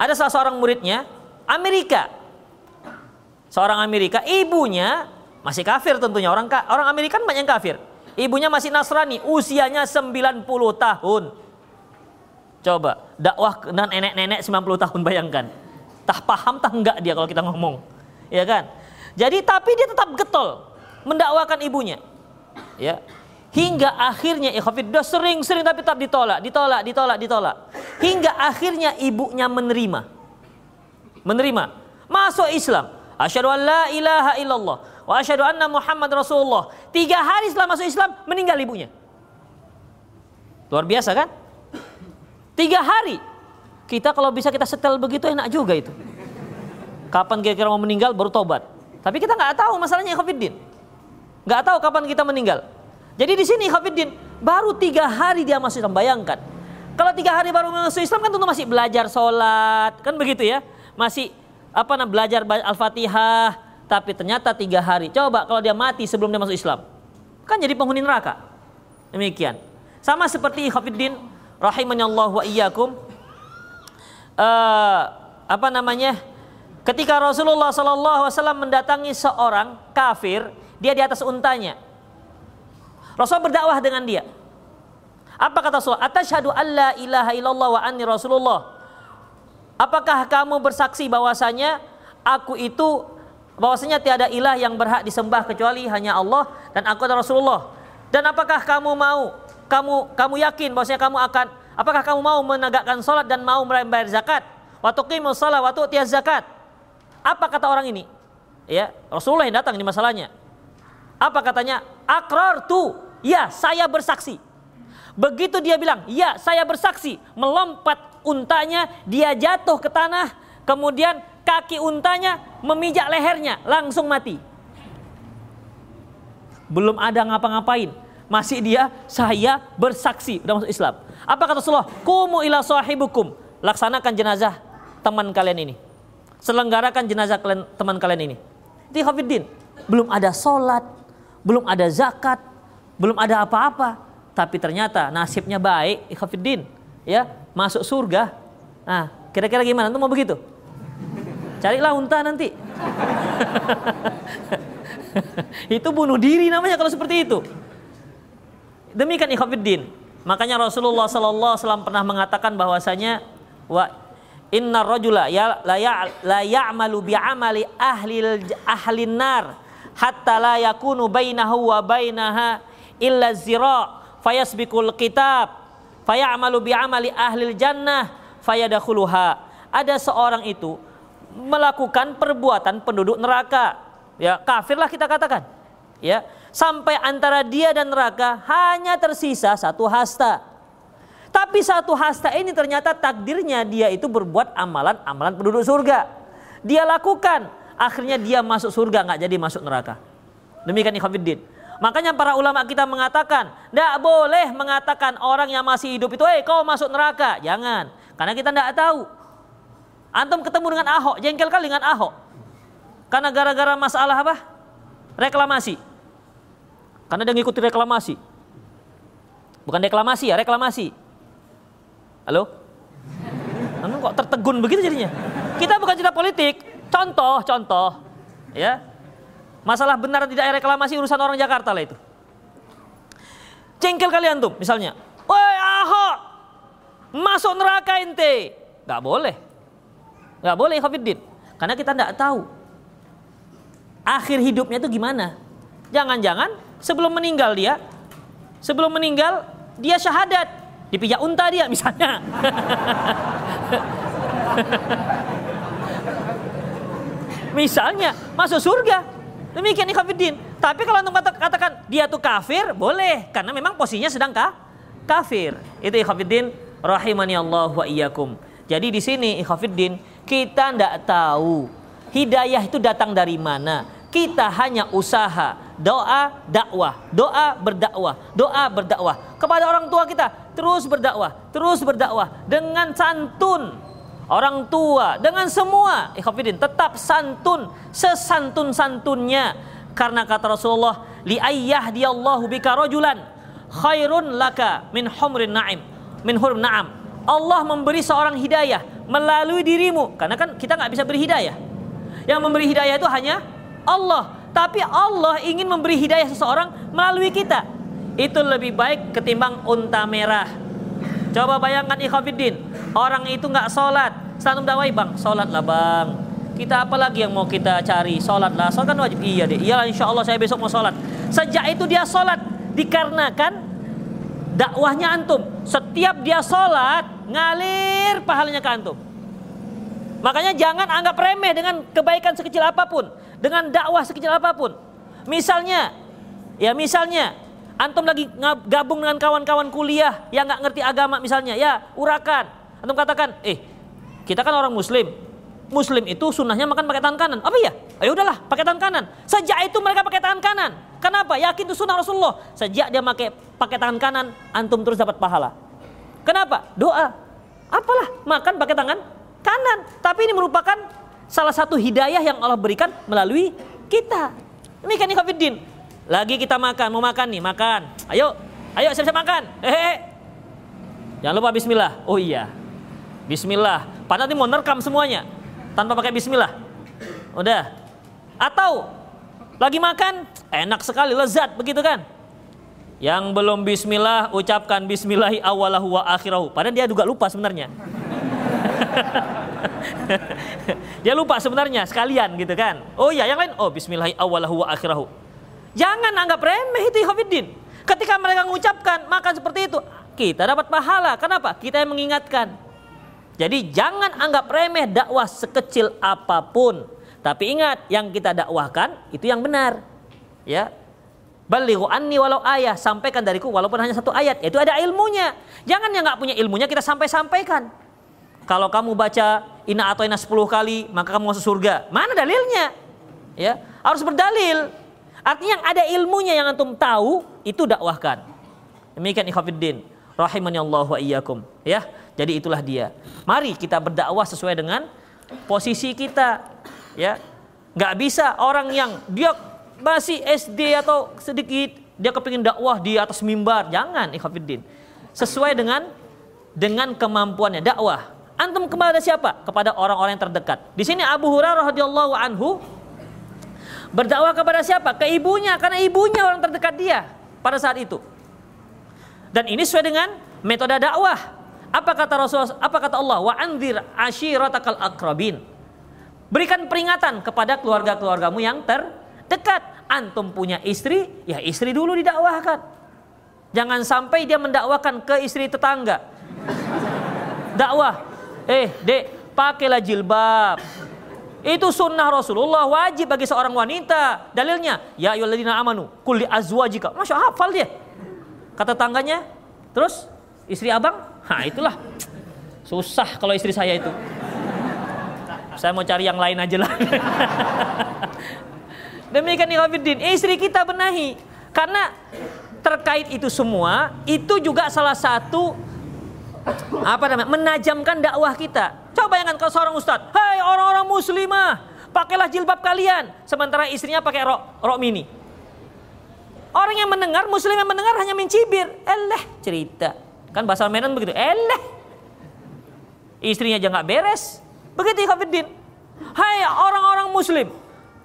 Ada salah seorang muridnya Amerika. Seorang Amerika, ibunya masih kafir tentunya. Orang orang Amerika kan banyak yang kafir. Ibunya masih Nasrani, usianya 90 tahun. Coba, dakwah dan nenek-nenek 90 tahun bayangkan. Tak paham tak enggak dia kalau kita ngomong. Ya kan? Jadi tapi dia tetap getol mendakwakan ibunya. Ya. Hingga akhirnya ikhafid ya, sering-sering tapi tetap ditolak, ditolak, ditolak, ditolak. Hingga akhirnya ibunya menerima. Menerima. Masuk Islam. Asyhadu an la ilaha illallah wa asyhadu anna Muhammad Rasulullah. Tiga hari setelah masuk Islam meninggal ibunya. Luar biasa kan? Tiga hari. Kita kalau bisa kita setel begitu enak juga itu. Kapan kira-kira mau meninggal baru tobat. Tapi kita nggak tahu masalahnya Khafiddin. Nggak tahu kapan kita meninggal. Jadi di sini Khafiddin baru tiga hari dia masuk Islam. Bayangkan. Kalau tiga hari baru masuk Islam kan tentu masih belajar sholat. Kan begitu ya. Masih apa namanya belajar Al-Fatihah, tapi ternyata tiga hari. Coba kalau dia mati sebelum dia masuk Islam, kan jadi penghuni neraka. Demikian. Sama seperti Khafiddin rahimahnya Allah wa iyyakum. Uh, apa namanya? Ketika Rasulullah Wasallam mendatangi seorang kafir, dia di atas untanya. Rasul berdakwah dengan dia. Apa kata Rasul? Atashhadu alla ilaha illallah wa anni Rasulullah. Apakah kamu bersaksi bahwasanya aku itu bahwasanya tiada ilah yang berhak disembah kecuali hanya Allah dan aku adalah Rasulullah. Dan apakah kamu mau kamu kamu yakin bahwasanya kamu akan apakah kamu mau menegakkan salat dan mau membayar zakat? Wa tuqimus shalah wa tu'tiyaz zakat. Apa kata orang ini? Ya, Rasulullah yang datang ini masalahnya. Apa katanya? Akrar tu. Ya, saya bersaksi. Begitu dia bilang, ya saya bersaksi. Melompat untanya, dia jatuh ke tanah. Kemudian kaki untanya memijak lehernya, langsung mati. Belum ada ngapa-ngapain. Masih dia, saya bersaksi, udah masuk Islam. Apa kata Rasulullah? Kumu ila sahibukum. Laksanakan jenazah teman kalian ini. Selenggarakan jenazah kalian, teman kalian ini. Itu Hafiddin. Belum ada sholat, belum ada zakat, belum ada apa-apa. Tapi ternyata nasibnya baik, Hafiddin. Ya, masuk surga. Nah, kira-kira gimana? Itu mau begitu? Carilah unta nanti. itu bunuh diri namanya kalau seperti itu. Demikian ikhwafiddin. Makanya Rasulullah wasallam pernah mengatakan bahwasanya wa inna rajula ya la ya la amali ahli ahli nar hatta la yakunu bainahu wa bainaha illa zira fayasbiqul kitab fayamalu bi amali ahli jannah fayadkhuluha. Ada seorang itu melakukan perbuatan penduduk neraka. Ya, kafirlah kita katakan. Ya, sampai antara dia dan neraka hanya tersisa satu hasta. Tapi satu hasta ini ternyata takdirnya dia itu berbuat amalan-amalan penduduk surga. Dia lakukan, akhirnya dia masuk surga nggak jadi masuk neraka. Demikian ikhwatiddin. Makanya para ulama kita mengatakan, tidak boleh mengatakan orang yang masih hidup itu, eh kau masuk neraka. Jangan, karena kita tidak tahu Antum ketemu dengan Ahok, jengkel kali dengan Ahok. Karena gara-gara masalah apa? Reklamasi. Karena dia ngikuti reklamasi. Bukan reklamasi ya, reklamasi. Halo? Antum kok tertegun begitu jadinya? Kita bukan cerita politik, contoh, contoh. Ya. Masalah benar tidak reklamasi urusan orang Jakarta lah itu. Jengkel kalian tuh misalnya. Woi Ahok, masuk neraka ente. Gak boleh. Nggak boleh Khafiddin. Karena kita tidak tahu. Akhir hidupnya itu gimana. Jangan-jangan sebelum meninggal dia, sebelum meninggal dia syahadat. Dipijak unta dia misalnya. misalnya masuk surga. Demikian ikhafidin. Tapi kalau antum katakan dia tuh kafir, boleh karena memang posisinya sedang kah? kafir. Itu ikhafidin rahimani Allah wa iyyakum. Jadi di sini ikhafidin kita tidak tahu hidayah itu datang dari mana. Kita hanya usaha, doa, dakwah, doa berdakwah, doa berdakwah kepada orang tua kita, terus berdakwah, terus berdakwah dengan santun. Orang tua dengan semua. Ikhafidin tetap santun sesantun-santunnya. Karena kata Rasulullah li ayyah diyallahu bika rajulan khairun laka min humrin na'im. Min hurum na'am. Allah memberi seorang hidayah melalui dirimu. Karena kan kita nggak bisa beri hidayah. Yang memberi hidayah itu hanya Allah. Tapi Allah ingin memberi hidayah seseorang melalui kita. Itu lebih baik ketimbang unta merah coba bayangkan ikhwafiddin orang itu nggak sholat. Selalu dakwai bang sholat lah bang. Kita apa lagi yang mau kita cari? Sholat lah sholat kan wajib. Iya deh iya insya Allah saya besok mau sholat. Sejak itu dia sholat dikarenakan dakwahnya antum. Setiap dia sholat ngalir pahalanya ke antum. Makanya jangan anggap remeh dengan kebaikan sekecil apa pun, dengan dakwah sekecil apa pun. Misalnya, ya misalnya antum lagi gabung dengan kawan-kawan kuliah yang nggak ngerti agama misalnya, ya urakan. Antum katakan, eh kita kan orang muslim, muslim itu sunnahnya makan pakai tangan kanan. Apa ya? Ayo udahlah, pakai tangan kanan. Sejak itu mereka pakai tangan kanan. Kenapa? Yakin itu sunnah Rasulullah. Sejak dia pakai pakai tangan kanan, antum terus dapat pahala. Kenapa? Doa. Apalah, makan pakai tangan kanan. Tapi ini merupakan salah satu hidayah yang Allah berikan melalui kita. Demikian ikhwatiddin. Lagi kita makan, mau makan nih, makan. Ayo, ayo siap-siap makan. Hehehe. Jangan lupa bismillah. Oh iya. Bismillah. Padahal nanti mau nerekam semuanya. Tanpa pakai bismillah. Udah. Atau lagi makan, enak sekali, lezat begitu kan? Yang belum bismillah ucapkan bismillahi awalahu wa akhirahu. Padahal dia juga lupa sebenarnya. Dia lupa sebenarnya sekalian gitu kan. Oh iya, yang lain oh bismillahi awalahu wa akhirahu. Jangan anggap remeh itu ikhwatiddin. Ketika mereka mengucapkan makan seperti itu, kita dapat pahala. Kenapa? Kita yang mengingatkan. Jadi jangan anggap remeh dakwah sekecil apa pun. Tapi ingat, yang kita dakwahkan itu yang benar. Ya, Balighu anni walau ayah, sampaikan dariku walaupun hanya satu ayat, itu ada ilmunya. Jangan yang nggak punya ilmunya kita sampai-sampaikan. Kalau kamu baca ina atau ina 10 kali, maka kamu masuk surga. Mana dalilnya? Ya, harus berdalil. Artinya yang ada ilmunya yang antum tahu itu dakwahkan. Demikian ikhwatiddin rahimani Allah wa iyyakum. Ya, jadi itulah dia. Mari kita berdakwah sesuai dengan posisi kita. Ya, nggak bisa orang yang dia masih SD atau sedikit dia kepingin dakwah di atas mimbar. Jangan ikhwatiddin. Sesuai dengan dengan kemampuannya dakwah Antum kepada siapa? Kepada orang-orang yang terdekat. Di sini Abu Hurairah radhiyallahu anhu berdakwah kepada siapa? Ke ibunya karena ibunya orang terdekat dia pada saat itu. Dan ini sesuai dengan metode dakwah. Apa kata Rasulullah? Apa kata Allah? Wa anzir ashiratakal akrabin. Berikan peringatan kepada keluarga-keluargamu yang terdekat. Antum punya istri, ya istri dulu didakwahkan. Jangan sampai dia mendakwakan ke istri tetangga. Dakwah, Eh, dek, pakailah jilbab. Itu sunnah Rasulullah wajib bagi seorang wanita. Dalilnya, ya ayyuhalladzina amanu kulli azwajika. Masya hafal dia. Kata tangganya, terus istri abang, ha itulah. Susah kalau istri saya itu. Saya mau cari yang lain aja lah. Demikian Ikhwanuddin, istri kita benahi. Karena terkait itu semua, itu juga salah satu apa namanya menajamkan dakwah kita. Coba bayangkan kalau seorang ustadz, hai orang-orang muslimah, pakailah jilbab kalian, sementara istrinya pakai rok rok mini. Orang yang mendengar, muslim yang mendengar hanya mencibir, eleh cerita. Kan bahasa Medan begitu, eleh. Istrinya aja nggak beres. Begitu Ikhwanuddin. Hai orang-orang muslim,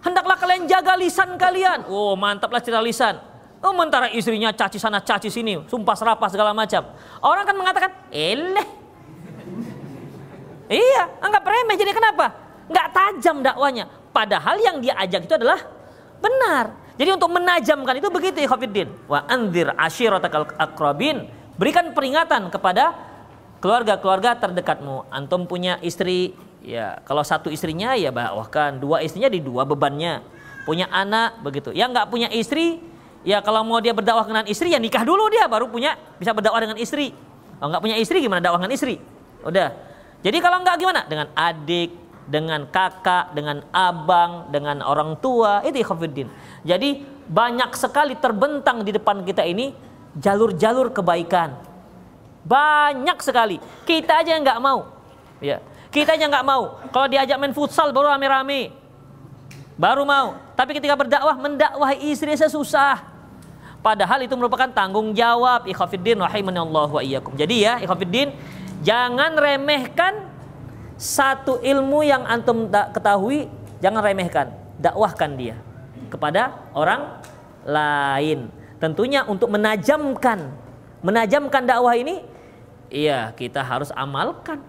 hendaklah kalian jaga lisan kalian. Oh mantaplah cerita lisan. Oh, sementara istrinya caci sana caci sini, sumpah serapah segala macam. Orang kan mengatakan, eleh. Iya, anggap remeh. Jadi kenapa? Nggak tajam dakwanya. Padahal yang dia ajak itu adalah benar. Jadi untuk menajamkan itu begitu ya Khafiddin. Wa anzir ashiratakal akrabin. Berikan peringatan kepada keluarga-keluarga terdekatmu. Antum punya istri, ya kalau satu istrinya ya bahkan dua istrinya di dua bebannya. Punya anak begitu. Yang nggak punya istri, ya kalau mau dia berdakwah dengan istri ya nikah dulu dia baru punya bisa berdakwah dengan istri. Kalau nggak punya istri gimana dakwah dengan istri? Udah. Jadi kalau nggak gimana? Dengan adik, dengan kakak, dengan abang, dengan orang tua, itu ikhwafiddin. Jadi banyak sekali terbentang di depan kita ini jalur-jalur kebaikan. Banyak sekali. Kita aja nggak mau. Ya. Kita aja nggak mau. Kalau diajak main futsal baru rame-rame. Baru mau. Tapi ketika berdakwah, mendakwahi istri saya susah. Padahal itu merupakan tanggung jawab ikhwafiddin Allah wa iyyakum. Jadi ya ikhwafiddin, jangan remehkan satu ilmu yang antum tak ketahui, jangan remehkan, dakwahkan dia kepada orang lain. Tentunya untuk menajamkan menajamkan dakwah ini iya kita harus amalkan.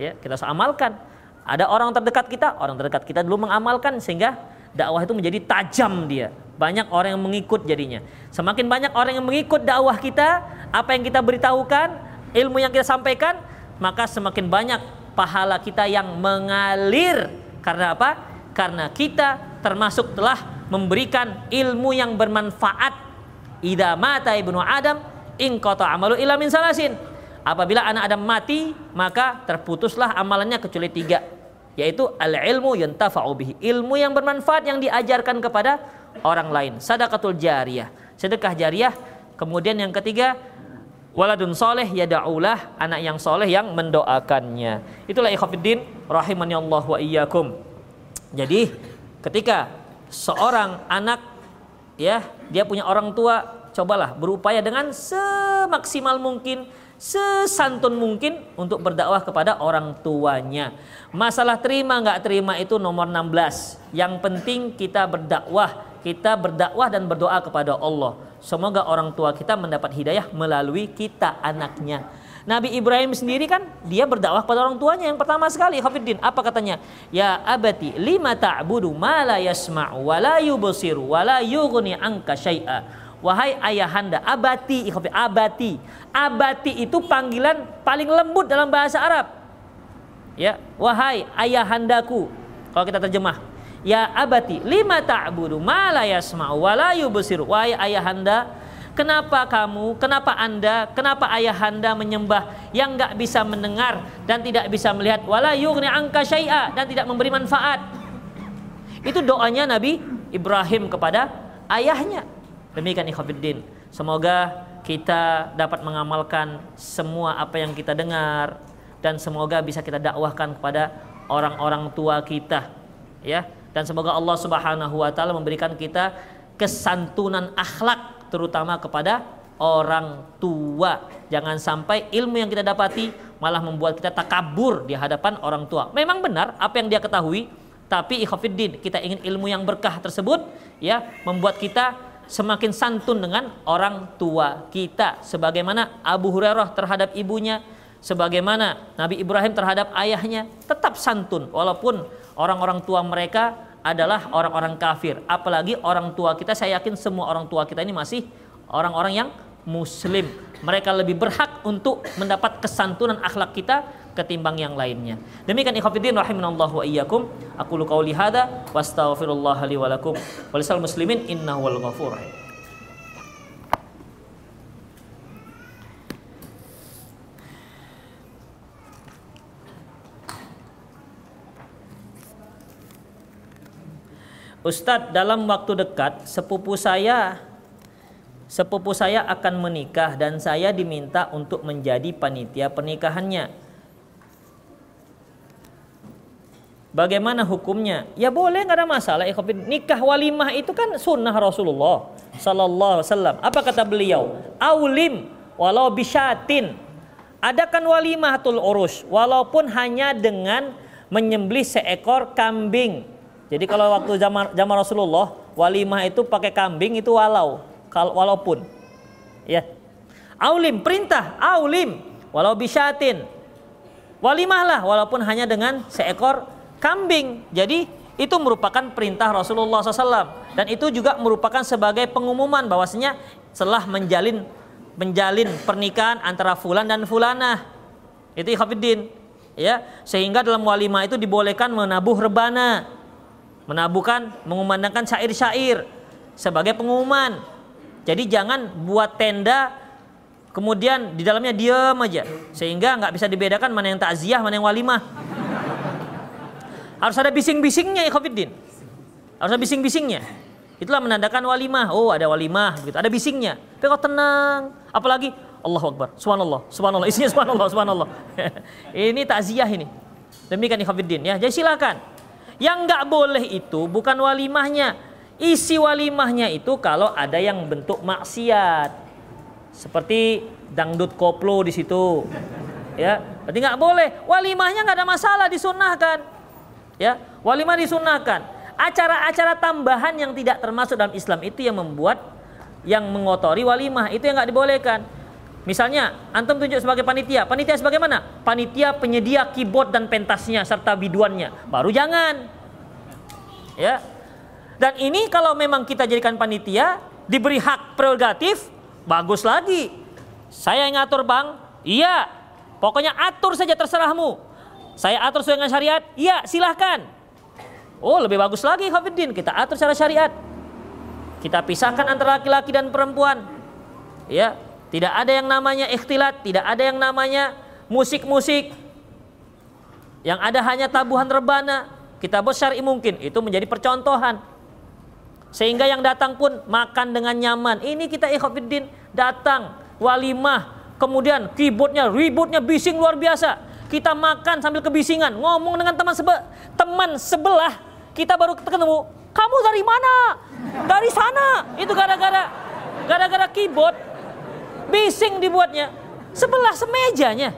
Ya, kita harus amalkan. Ada orang terdekat kita, orang terdekat kita dulu mengamalkan sehingga dakwah itu menjadi tajam dia. Banyak orang yang mengikut jadinya. Semakin banyak orang yang mengikut dakwah kita, apa yang kita beritahukan, ilmu yang kita sampaikan, maka semakin banyak pahala kita yang mengalir. Karena apa? Karena kita termasuk telah memberikan ilmu yang bermanfaat. Ida mata ibnu Adam in qata amalu ila min salasin. Apabila anak Adam mati, maka terputuslah amalannya kecuali tiga, yaitu al ilmu yantafa'u bihi, ilmu yang bermanfaat yang diajarkan kepada orang lain, sadaqatul jariyah, sedekah jariyah. Kemudian yang ketiga, waladun soleh ya daulah anak yang soleh yang mendoakannya. Itulah ikhwafiddin rahimani Allah wa iyyakum. Jadi ketika seorang anak ya dia punya orang tua cobalah berupaya dengan semaksimal mungkin sesantun mungkin untuk berdakwah kepada orang tuanya. Masalah terima nggak terima itu nomor 16 yang penting kita berdakwah kita berdakwah dan berdoa kepada Allah. Semoga orang tua kita mendapat hidayah melalui kita anaknya. Nabi Ibrahim sendiri kan dia berdakwah kepada orang tuanya yang pertama sekali. Hafiddin apa katanya? Ya abati lima ta'budu ma la yasma'u wa la yubsiru wa la yughni anka syai'a. Wahai ayahanda abati abati. Abati itu panggilan paling lembut dalam bahasa Arab. Ya wahai ayahandaku. Kalau kita terjemah Ya abati lima ta'budu ma la yasma'u wa la yubsiru. Ayahanda, kenapa kamu, kenapa Anda, kenapa ayahanda menyembah yang enggak bisa mendengar dan tidak bisa melihat wala yughni angka syai'a dan tidak memberi manfaat. Itu doanya Nabi Ibrahim kepada ayahnya. Demikian ikhwatiddin. Semoga kita dapat mengamalkan semua apa yang kita dengar dan semoga bisa kita dakwahkan kepada orang-orang tua kita ya dan semoga Allah Subhanahu wa taala memberikan kita kesantunan akhlak terutama kepada orang tua. Jangan sampai ilmu yang kita dapati malah membuat kita takabur di hadapan orang tua. Memang benar apa yang dia ketahui, tapi ikhafiddin kita ingin ilmu yang berkah tersebut ya membuat kita semakin santun dengan orang tua kita sebagaimana Abu Hurairah terhadap ibunya sebagaimana Nabi Ibrahim terhadap ayahnya tetap santun walaupun orang-orang tua mereka adalah orang-orang kafir. Apalagi orang tua kita, saya yakin semua orang tua kita ini masih orang-orang yang muslim. Mereka lebih berhak untuk mendapat kesantunan akhlak kita ketimbang yang lainnya. Demikian ikhwatiddin rahimanallahu wa iyyakum. Aku lu qauli hada wa astaghfirullah li wa lakum. Walisal muslimin innahu wal ghafur. Ustadz dalam waktu dekat sepupu saya sepupu saya akan menikah dan saya diminta untuk menjadi panitia pernikahannya. Bagaimana hukumnya? Ya boleh nggak ada masalah. Nikah walimah itu kan sunnah Rasulullah Sallallahu Alaihi. Apa kata beliau? Aulim walau bisyatin. Adakan walimatul urus walaupun hanya dengan menyembelih seekor kambing jadi kalau waktu zaman zaman Rasulullah walimah itu pakai kambing itu walau kalau walaupun ya. Aulim perintah aulim walau bisyatin. Walimahlah walaupun hanya dengan seekor kambing. Jadi itu merupakan perintah Rasulullah SAW dan itu juga merupakan sebagai pengumuman bahwasanya setelah menjalin menjalin pernikahan antara fulan dan fulanah. Itu ikhafiddin. Ya, sehingga dalam walimah itu dibolehkan menabuh rebana. Menabuhkan mengumandangkan syair-syair sebagai pengumuman. Jadi jangan buat tenda kemudian di dalamnya diam aja sehingga nggak bisa dibedakan mana yang takziah mana yang walimah. Harus ada bising-bisingnya ikhafiddin. Harus ada bising-bisingnya. Itulah menandakan walimah. Oh, ada walimah gitu. Ada bisingnya. Tapi kau tenang. Apalagi Allahu Akbar. Subhanallah. Subhanallah. Isinya subhanallah, subhanallah. ini takziah ini. Demikian ikhwatiddin ya. Jadi silakan. Yang nggak boleh itu bukan walimahnya. Isi walimahnya itu kalau ada yang bentuk maksiat. Seperti dangdut koplo di situ. Ya, berarti nggak boleh. Walimahnya nggak ada masalah disunahkan. Ya, walimah disunahkan acara-acara tambahan yang tidak termasuk dalam Islam itu yang membuat yang mengotori walimah itu yang nggak dibolehkan. Misalnya, antum tunjuk sebagai panitia. Panitia sebagai mana? Panitia penyedia keyboard dan pentasnya serta biduannya. Baru jangan. Ya. Dan ini kalau memang kita jadikan panitia, diberi hak prerogatif, bagus lagi. Saya yang ngatur, Bang. Iya. Pokoknya atur saja terserahmu. Saya atur sesuai dengan syariat. Iya, silahkan. Oh lebih bagus lagi Hafiddin kita atur secara syariat. Kita pisahkan antara laki-laki dan perempuan. Ya, tidak ada yang namanya ikhtilat, tidak ada yang namanya musik-musik. Yang ada hanya tabuhan rebana. Kita syar'i mungkin itu menjadi percontohan. Sehingga yang datang pun makan dengan nyaman. Ini kita ikhwafiddin datang walimah, kemudian keyboardnya, ributnya bising luar biasa. Kita makan sambil kebisingan, ngomong dengan teman sebe teman sebelah kita baru ketemu, kamu dari mana? Dari sana. Itu gara-gara gara-gara keyboard bising dibuatnya. Sebelah semejanya.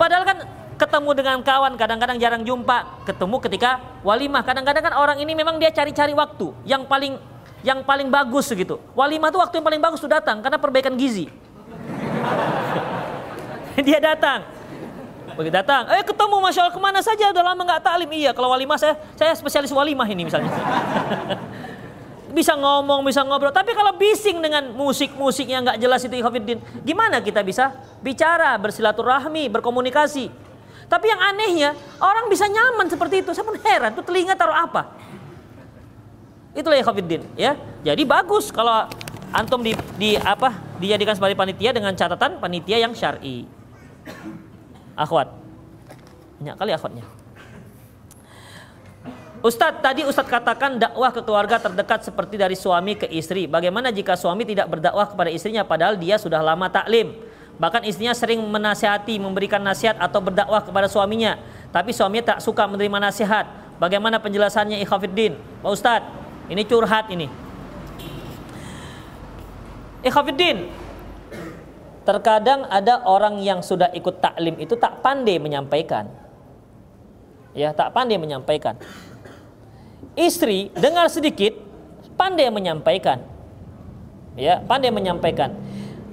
Padahal kan ketemu dengan kawan kadang-kadang jarang jumpa, ketemu ketika walimah. Kadang-kadang kan orang ini memang dia cari-cari waktu yang paling yang paling bagus gitu. Walimah itu waktu yang paling bagus tuh datang karena perbaikan gizi. dia datang Begitu datang, eh ketemu Masya Allah ke mana saja udah lama nggak taklim. Iya kalau walimah saya, saya spesialis walimah ini misalnya. bisa ngomong, bisa ngobrol. Tapi kalau bising dengan musik-musik yang nggak jelas itu Ikhwanuddin, gimana kita bisa bicara, bersilaturahmi, berkomunikasi? Tapi yang anehnya, orang bisa nyaman seperti itu. Saya pun heran, itu telinga taruh apa? Itulah Ikhwanuddin, ya. Jadi bagus kalau antum di, di apa dijadikan sebagai panitia dengan catatan panitia yang syar'i akhwat. Banyak kali akhwatnya. Ustadz, tadi Ustadz katakan dakwah ke keluarga terdekat seperti dari suami ke istri. Bagaimana jika suami tidak berdakwah kepada istrinya padahal dia sudah lama taklim? Bahkan istrinya sering menasihati, memberikan nasihat atau berdakwah kepada suaminya. Tapi suaminya tak suka menerima nasihat. Bagaimana penjelasannya Ikhafiddin? Pak Ustadz, ini curhat ini. Ikhafiddin, Terkadang ada orang yang sudah ikut taklim itu tak pandai menyampaikan. Ya, tak pandai menyampaikan. Istri dengar sedikit pandai menyampaikan. Ya, pandai menyampaikan.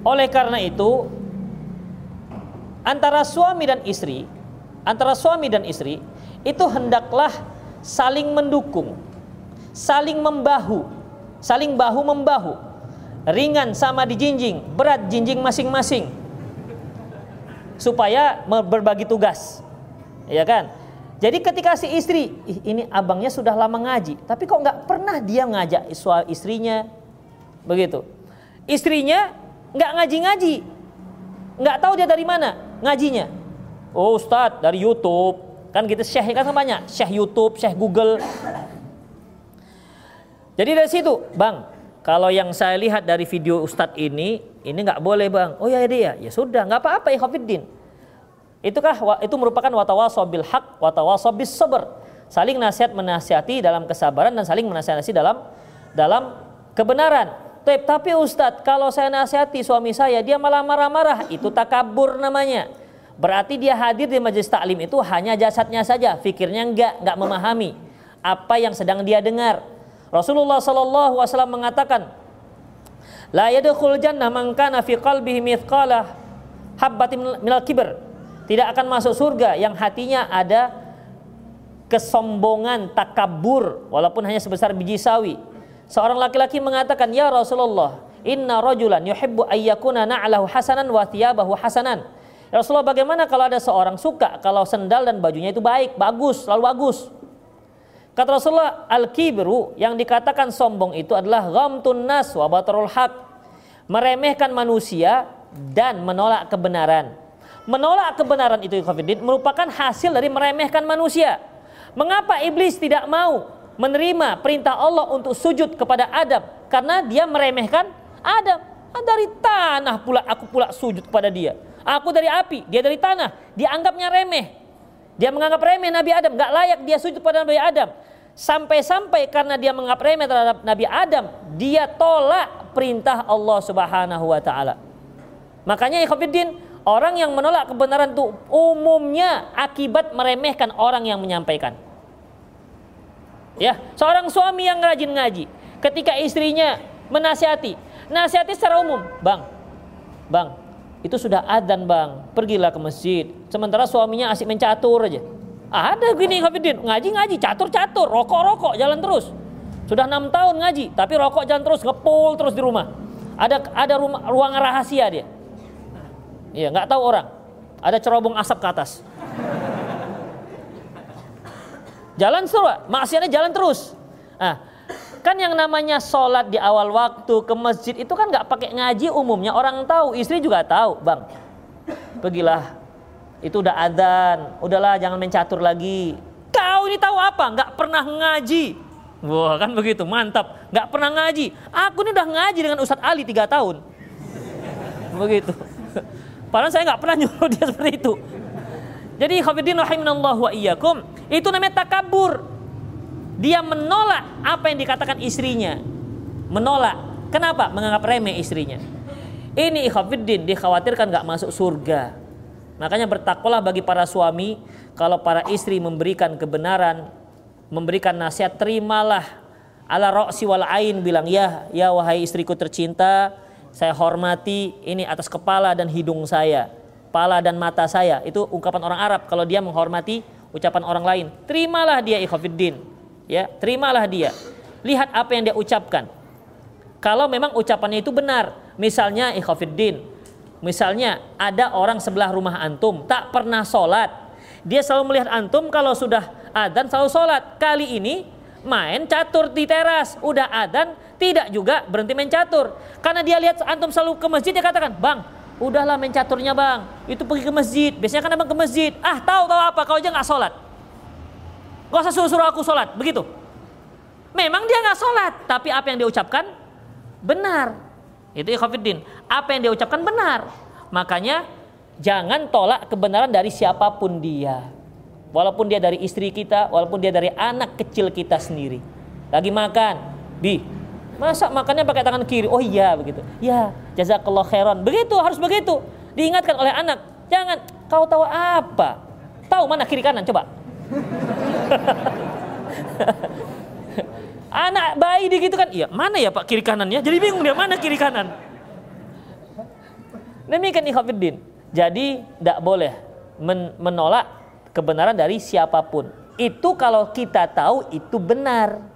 Oleh karena itu antara suami dan istri, antara suami dan istri itu hendaklah saling mendukung, saling membahu, saling bahu membahu ringan sama dijinjing, berat jinjing masing-masing. Supaya berbagi tugas. Ya kan? Jadi ketika si istri, ini abangnya sudah lama ngaji, tapi kok nggak pernah dia ngajak istrinya, begitu. Istrinya nggak ngaji-ngaji, nggak tahu dia dari mana ngajinya. Oh Ustadz dari YouTube, kan gitu syekh kan banyak, syekh YouTube, syekh Google. Jadi dari situ, bang, kalau yang saya lihat dari video Ustadz ini, ini nggak boleh bang. Oh ya dia, ya sudah, nggak apa-apa ya Khafiddin. Itukah itu merupakan watawasobil hak, watawasobis sabar. Saling nasihat menasihati dalam kesabaran dan saling menasihati dalam dalam kebenaran. Tapi Ustadz, kalau saya nasihati suami saya, dia malah marah-marah. Itu takabur namanya. Berarti dia hadir di majelis taklim itu hanya jasadnya saja, fikirnya enggak, enggak memahami apa yang sedang dia dengar. Rasulullah sallallahu alaihi wasallam mengatakan, "La yadkhul jannah man fi qalbihi habbatin minal kibr." Tidak akan masuk surga yang hatinya ada kesombongan, takabur walaupun hanya sebesar biji sawi. Seorang laki-laki mengatakan, "Ya Rasulullah, Inna rajulan yuhibbu ayyakuna na'lahu hasanan wa thiyabahu hasanan. Ya Rasulullah bagaimana kalau ada seorang suka kalau sendal dan bajunya itu baik, bagus, selalu bagus. Kata Rasulullah, al-kibru yang dikatakan sombong itu adalah ghamtun nas wa batarul haq. Meremehkan manusia dan menolak kebenaran. Menolak kebenaran itu merupakan hasil dari meremehkan manusia. Mengapa iblis tidak mau menerima perintah Allah untuk sujud kepada Adam? Karena dia meremehkan Adam. Ah, dari tanah pula aku pula sujud kepada dia. Aku dari api, dia dari tanah. Dia anggapnya remeh. Dia menganggap remeh Nabi Adam, gak layak dia sujud pada Nabi Adam. Sampai-sampai karena dia menganggap remeh terhadap Nabi Adam, dia tolak perintah Allah Subhanahu wa taala. Makanya ikhwatiddin, orang yang menolak kebenaran itu umumnya akibat meremehkan orang yang menyampaikan. Ya, seorang suami yang rajin ngaji, ketika istrinya menasihati, nasihati secara umum, "Bang, Bang, itu sudah adzan bang, pergilah ke masjid. Sementara suaminya asik mencatur aja. Ada gini Hafidin, ngaji-ngaji, catur-catur, rokok-rokok, jalan terus. Sudah enam tahun ngaji, tapi rokok jalan terus, ngepul terus di rumah. Ada ada rumah, ruang rahasia dia. Iya, nggak tahu orang. Ada cerobong asap ke atas. Jalan terus, maksiatnya jalan terus. Ah, Kan yang namanya sholat di awal waktu ke masjid itu kan nggak pakai ngaji umumnya orang tahu, istri juga tahu, bang. Pergilah, itu udah adzan, udahlah jangan mencatur lagi. Kau ini tahu apa? Nggak pernah ngaji. Wah kan begitu, mantap. Nggak pernah ngaji. Aku ini udah ngaji dengan Ustadz Ali tiga tahun. Begitu. Padahal saya nggak pernah nyuruh dia seperti itu. Jadi khafidin rahimanallah wa iyyakum, itu namanya takabur. Dia menolak apa yang dikatakan istrinya. Menolak. Kenapa? Menganggap remeh istrinya. Ini ikhwafiddin dikhawatirkan gak masuk surga. Makanya bertakwalah bagi para suami kalau para istri memberikan kebenaran, memberikan nasihat, terimalah. Ala roksi wal ain bilang, ya, ya wahai istriku tercinta, saya hormati ini atas kepala dan hidung saya, kepala dan mata saya. Itu ungkapan orang Arab kalau dia menghormati ucapan orang lain. Terimalah dia ikhwafiddin ya terimalah dia. Lihat apa yang dia ucapkan. Kalau memang ucapannya itu benar misalnya ikhafiddin misalnya ada orang sebelah rumah antum tak pernah sholat. Dia selalu melihat antum kalau sudah adan selalu sholat. Kali ini main catur di teras. Udah adan tidak juga berhenti main catur karena dia lihat antum selalu ke masjid dia katakan bang udahlah main caturnya bang itu pergi ke masjid biasanya kan abang ke masjid ah tahu tahu apa kau aja nggak sholat Gak usah suruh-suruh aku sholat, begitu. Memang dia nggak sholat, tapi apa yang dia ucapkan benar. Itu ikhwafiddin. Apa yang dia ucapkan benar. Makanya jangan tolak kebenaran dari siapa pun dia. Walaupun dia dari istri kita, walaupun dia dari anak kecil kita sendiri. Lagi makan, bi, masa makannya pakai tangan kiri? Oh iya begitu. Ya, jazakallah khairan. Begitu, harus begitu. Diingatkan oleh anak. Jangan, kau tahu apa? Tahu mana kiri kanan? Coba. Anak bayi di gitu kan, iya mana ya pak kiri kanannya? Jadi bingung dia mana kiri kanan. Demikian ikhwafiddin. Jadi tidak boleh men menolak kebenaran dari siapa pun. Itu kalau kita tahu itu benar.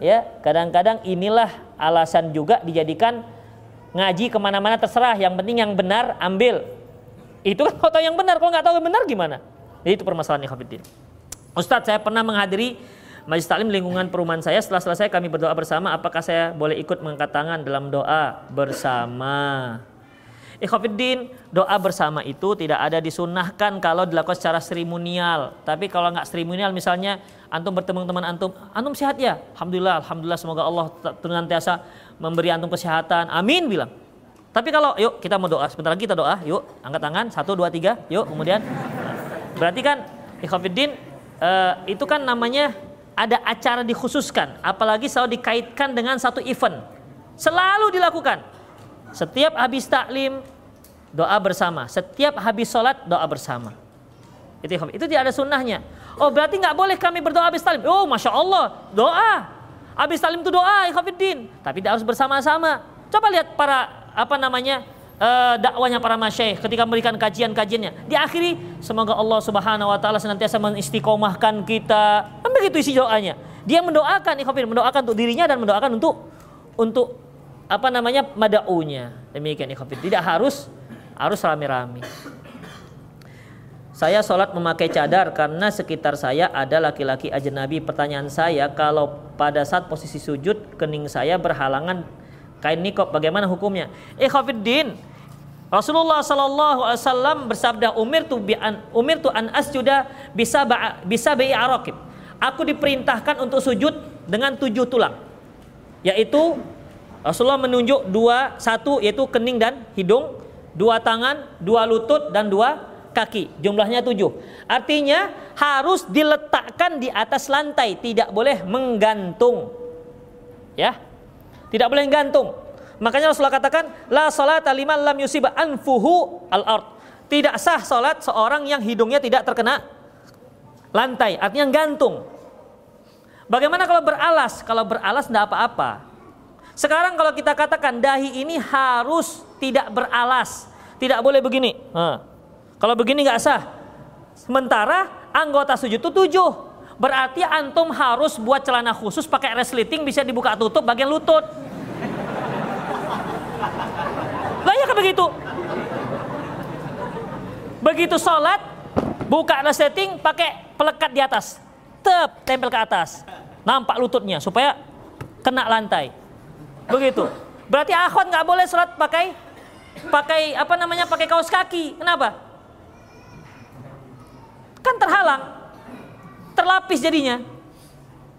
Ya, kadang-kadang inilah alasan juga dijadikan ngaji ke mana-mana terserah. Yang penting yang benar ambil. Itu kan foto yang benar. Kalau nggak tahu yang benar gimana? Jadi itu permasalahan ikhwafiddin. Ustadz saya pernah menghadiri majlis taklim lingkungan perumahan saya setelah selesai kami berdoa bersama apakah saya boleh ikut mengangkat tangan dalam doa bersama Ikhwafiddin, doa bersama itu tidak ada disunahkan kalau dilakukan secara seremonial. Tapi kalau nggak seremonial misalnya antum bertemu teman antum, antum sehat ya? Alhamdulillah, alhamdulillah semoga Allah senantiasa memberi antum kesehatan. Amin bilang. Tapi kalau yuk kita mau doa, sebentar lagi kita doa, yuk angkat tangan, satu, dua, tiga, yuk kemudian. Berarti kan Ikhwafiddin uh, itu kan namanya ada acara dikhususkan, apalagi selalu dikaitkan dengan satu event. Selalu dilakukan. Setiap habis taklim doa bersama, setiap habis sholat doa bersama. Itu itu tidak ada sunnahnya. Oh berarti nggak boleh kami berdoa habis taklim. Oh masya Allah doa. Habis taklim itu doa, ikhafidin. Tapi tidak harus bersama-sama. Coba lihat para apa namanya uh, dakwanya para masyaikh ketika memberikan kajian-kajiannya. Diakhiri semoga Allah Subhanahu wa taala senantiasa mengistiqomahkan kita. Kan begitu isi doanya. Dia mendoakan ikhwafir, mendoakan untuk dirinya dan mendoakan untuk untuk apa namanya madaunya. Demikian ikhafid. Tidak harus harus rame-rame. Saya sholat memakai cadar karena sekitar saya ada laki-laki ajnabi. Pertanyaan saya, kalau pada saat posisi sujud kening saya berhalangan kain nikop, bagaimana hukumnya? Eh Khafiddin, Rasulullah Sallallahu Alaihi Wasallam bersabda, Umir tu an Umir tu an asjuda bisa bisa bi arokib. Aku diperintahkan untuk sujud dengan tujuh tulang, yaitu Rasulullah menunjuk dua, satu yaitu kening dan hidung, dua tangan, dua lutut dan dua kaki. Jumlahnya tujuh. Artinya harus diletakkan di atas lantai, tidak boleh menggantung. Ya, tidak boleh gantung. Makanya Rasulullah katakan, la salat liman lam yusiba anfuhu al ard. Tidak sah salat seorang yang hidungnya tidak terkena lantai, artinya gantung. Bagaimana kalau beralas? Kalau beralas tidak apa-apa. Sekarang kalau kita katakan dahi ini harus tidak beralas, tidak boleh begini. Nah, kalau begini nggak sah. Sementara anggota sujud itu tujuh. Berarti antum harus buat celana khusus pakai resleting bisa dibuka tutup bagian lutut. Lah ya begitu. Begitu sholat, buka resleting pakai pelekat di atas. Tep, tempel ke atas. Nampak lututnya supaya kena lantai. Begitu. Berarti akhwat nggak boleh sholat pakai pakai apa namanya pakai kaos kaki. Kenapa? Kan terhalang. Terlapis jadinya.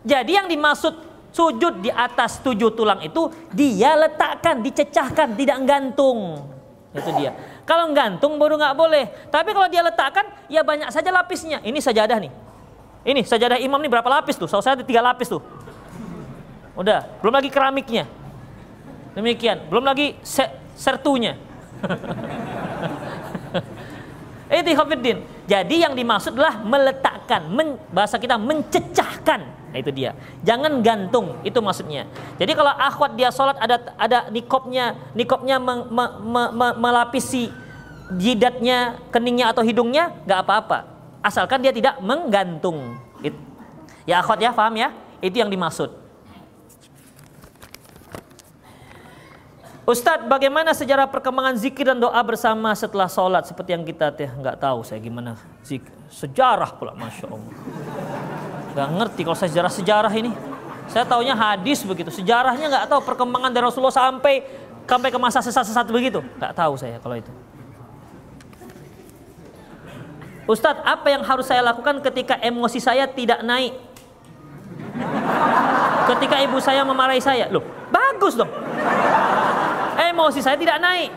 Jadi yang dimaksud sujud di atas tujuh tulang itu dia letakkan, dicecahkan, tidak gantung. Itu dia. Kalau gantung baru nggak boleh. Tapi kalau dia letakkan, ya banyak saja lapisnya. Ini sajadah nih. Ini sajadah imam nih berapa lapis tuh? Saya ada tiga lapis tuh. Udah, belum lagi keramiknya. Demikian, belum lagi se sertunya. Itu Hafiddin. Jadi yang dimaksud adalah meletakkan, men, bahasa kita mencecahkan. Nah, itu dia. Jangan gantung, itu maksudnya. Jadi kalau akhwat dia sholat ada ada nikopnya, nikopnya me, me, me, me, melapisi jidatnya, keningnya atau hidungnya, nggak apa-apa. Asalkan dia tidak menggantung. Ya akhwat ya, paham ya? Itu yang dimaksud. Ustadz, bagaimana sejarah perkembangan zikir dan doa bersama setelah sholat seperti yang kita teh nggak tahu saya gimana zikir. sejarah pula, masya Allah. Gak ngerti kalau saya sejarah sejarah ini. Saya taunya hadis begitu, sejarahnya nggak tahu perkembangan dari Rasulullah sampai sampai ke masa sesat-sesat begitu, nggak tahu saya kalau itu. Ustadz, apa yang harus saya lakukan ketika emosi saya tidak naik? Ketika ibu saya memarahi saya, loh bagus dong emosi saya tidak naik.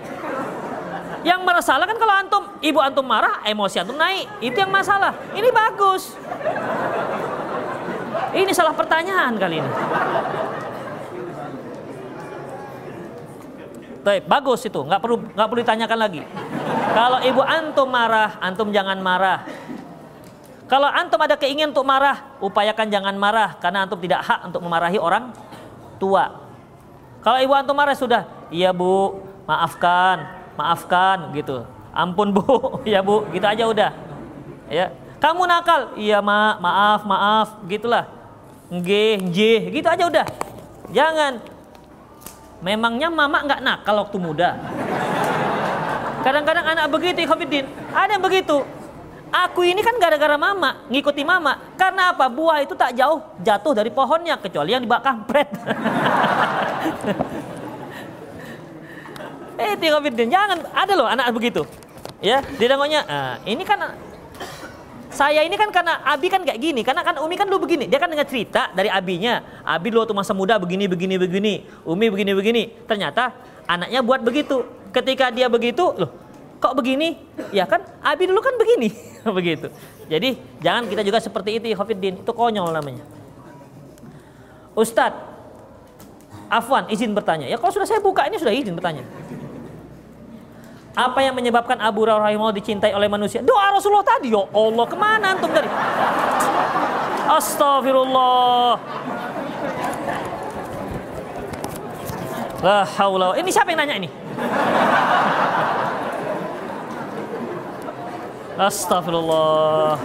Yang masalah kan kalau antum, ibu antum marah, emosi antum naik. Itu yang masalah. Ini bagus. Ini salah pertanyaan kali ini. Baik, bagus itu, nggak perlu nggak perlu ditanyakan lagi. Kalau ibu antum marah, antum jangan marah. Kalau antum ada keinginan untuk marah, upayakan jangan marah karena antum tidak hak untuk memarahi orang tua. Kalau ibu antum marah sudah, iya bu, maafkan, maafkan gitu. Ampun bu, ya bu, gitu aja udah. Ya, kamu nakal, iya ma, maaf, maaf, gitulah. Nggih, nggih, gitu aja udah. Jangan. Memangnya mama nggak nakal waktu muda. Kadang-kadang anak begitu, Khafidin. Ada yang begitu. Aku ini kan gara-gara mama, ngikuti mama. Karena apa? Buah itu tak jauh jatuh dari pohonnya, kecuali yang dibakar kampret. eh, Tirofidin, jangan. Ada loh anak begitu. Ya, dia nengoknya, ah, ini kan saya ini kan karena Abi kan kayak gini, karena kan Umi kan dulu begini. Dia kan dengar cerita dari Abinya. Abi dulu waktu masa muda begini, begini, begini. Umi begini, begini. Ternyata anaknya buat begitu. Ketika dia begitu, loh kok begini? Ya kan Abi dulu kan begini. Begitu. Jadi jangan kita juga seperti itu Khofiddin. Itu konyol namanya. Ustadz, Afwan izin bertanya. Ya kalau sudah saya buka ini sudah izin bertanya. Apa yang menyebabkan Abu Hurairah dicintai oleh manusia? Doa Rasulullah tadi. Ya Allah, ke mana antum tadi? Astagfirullah. La haula. Ini siapa yang nanya ini? Astagfirullah.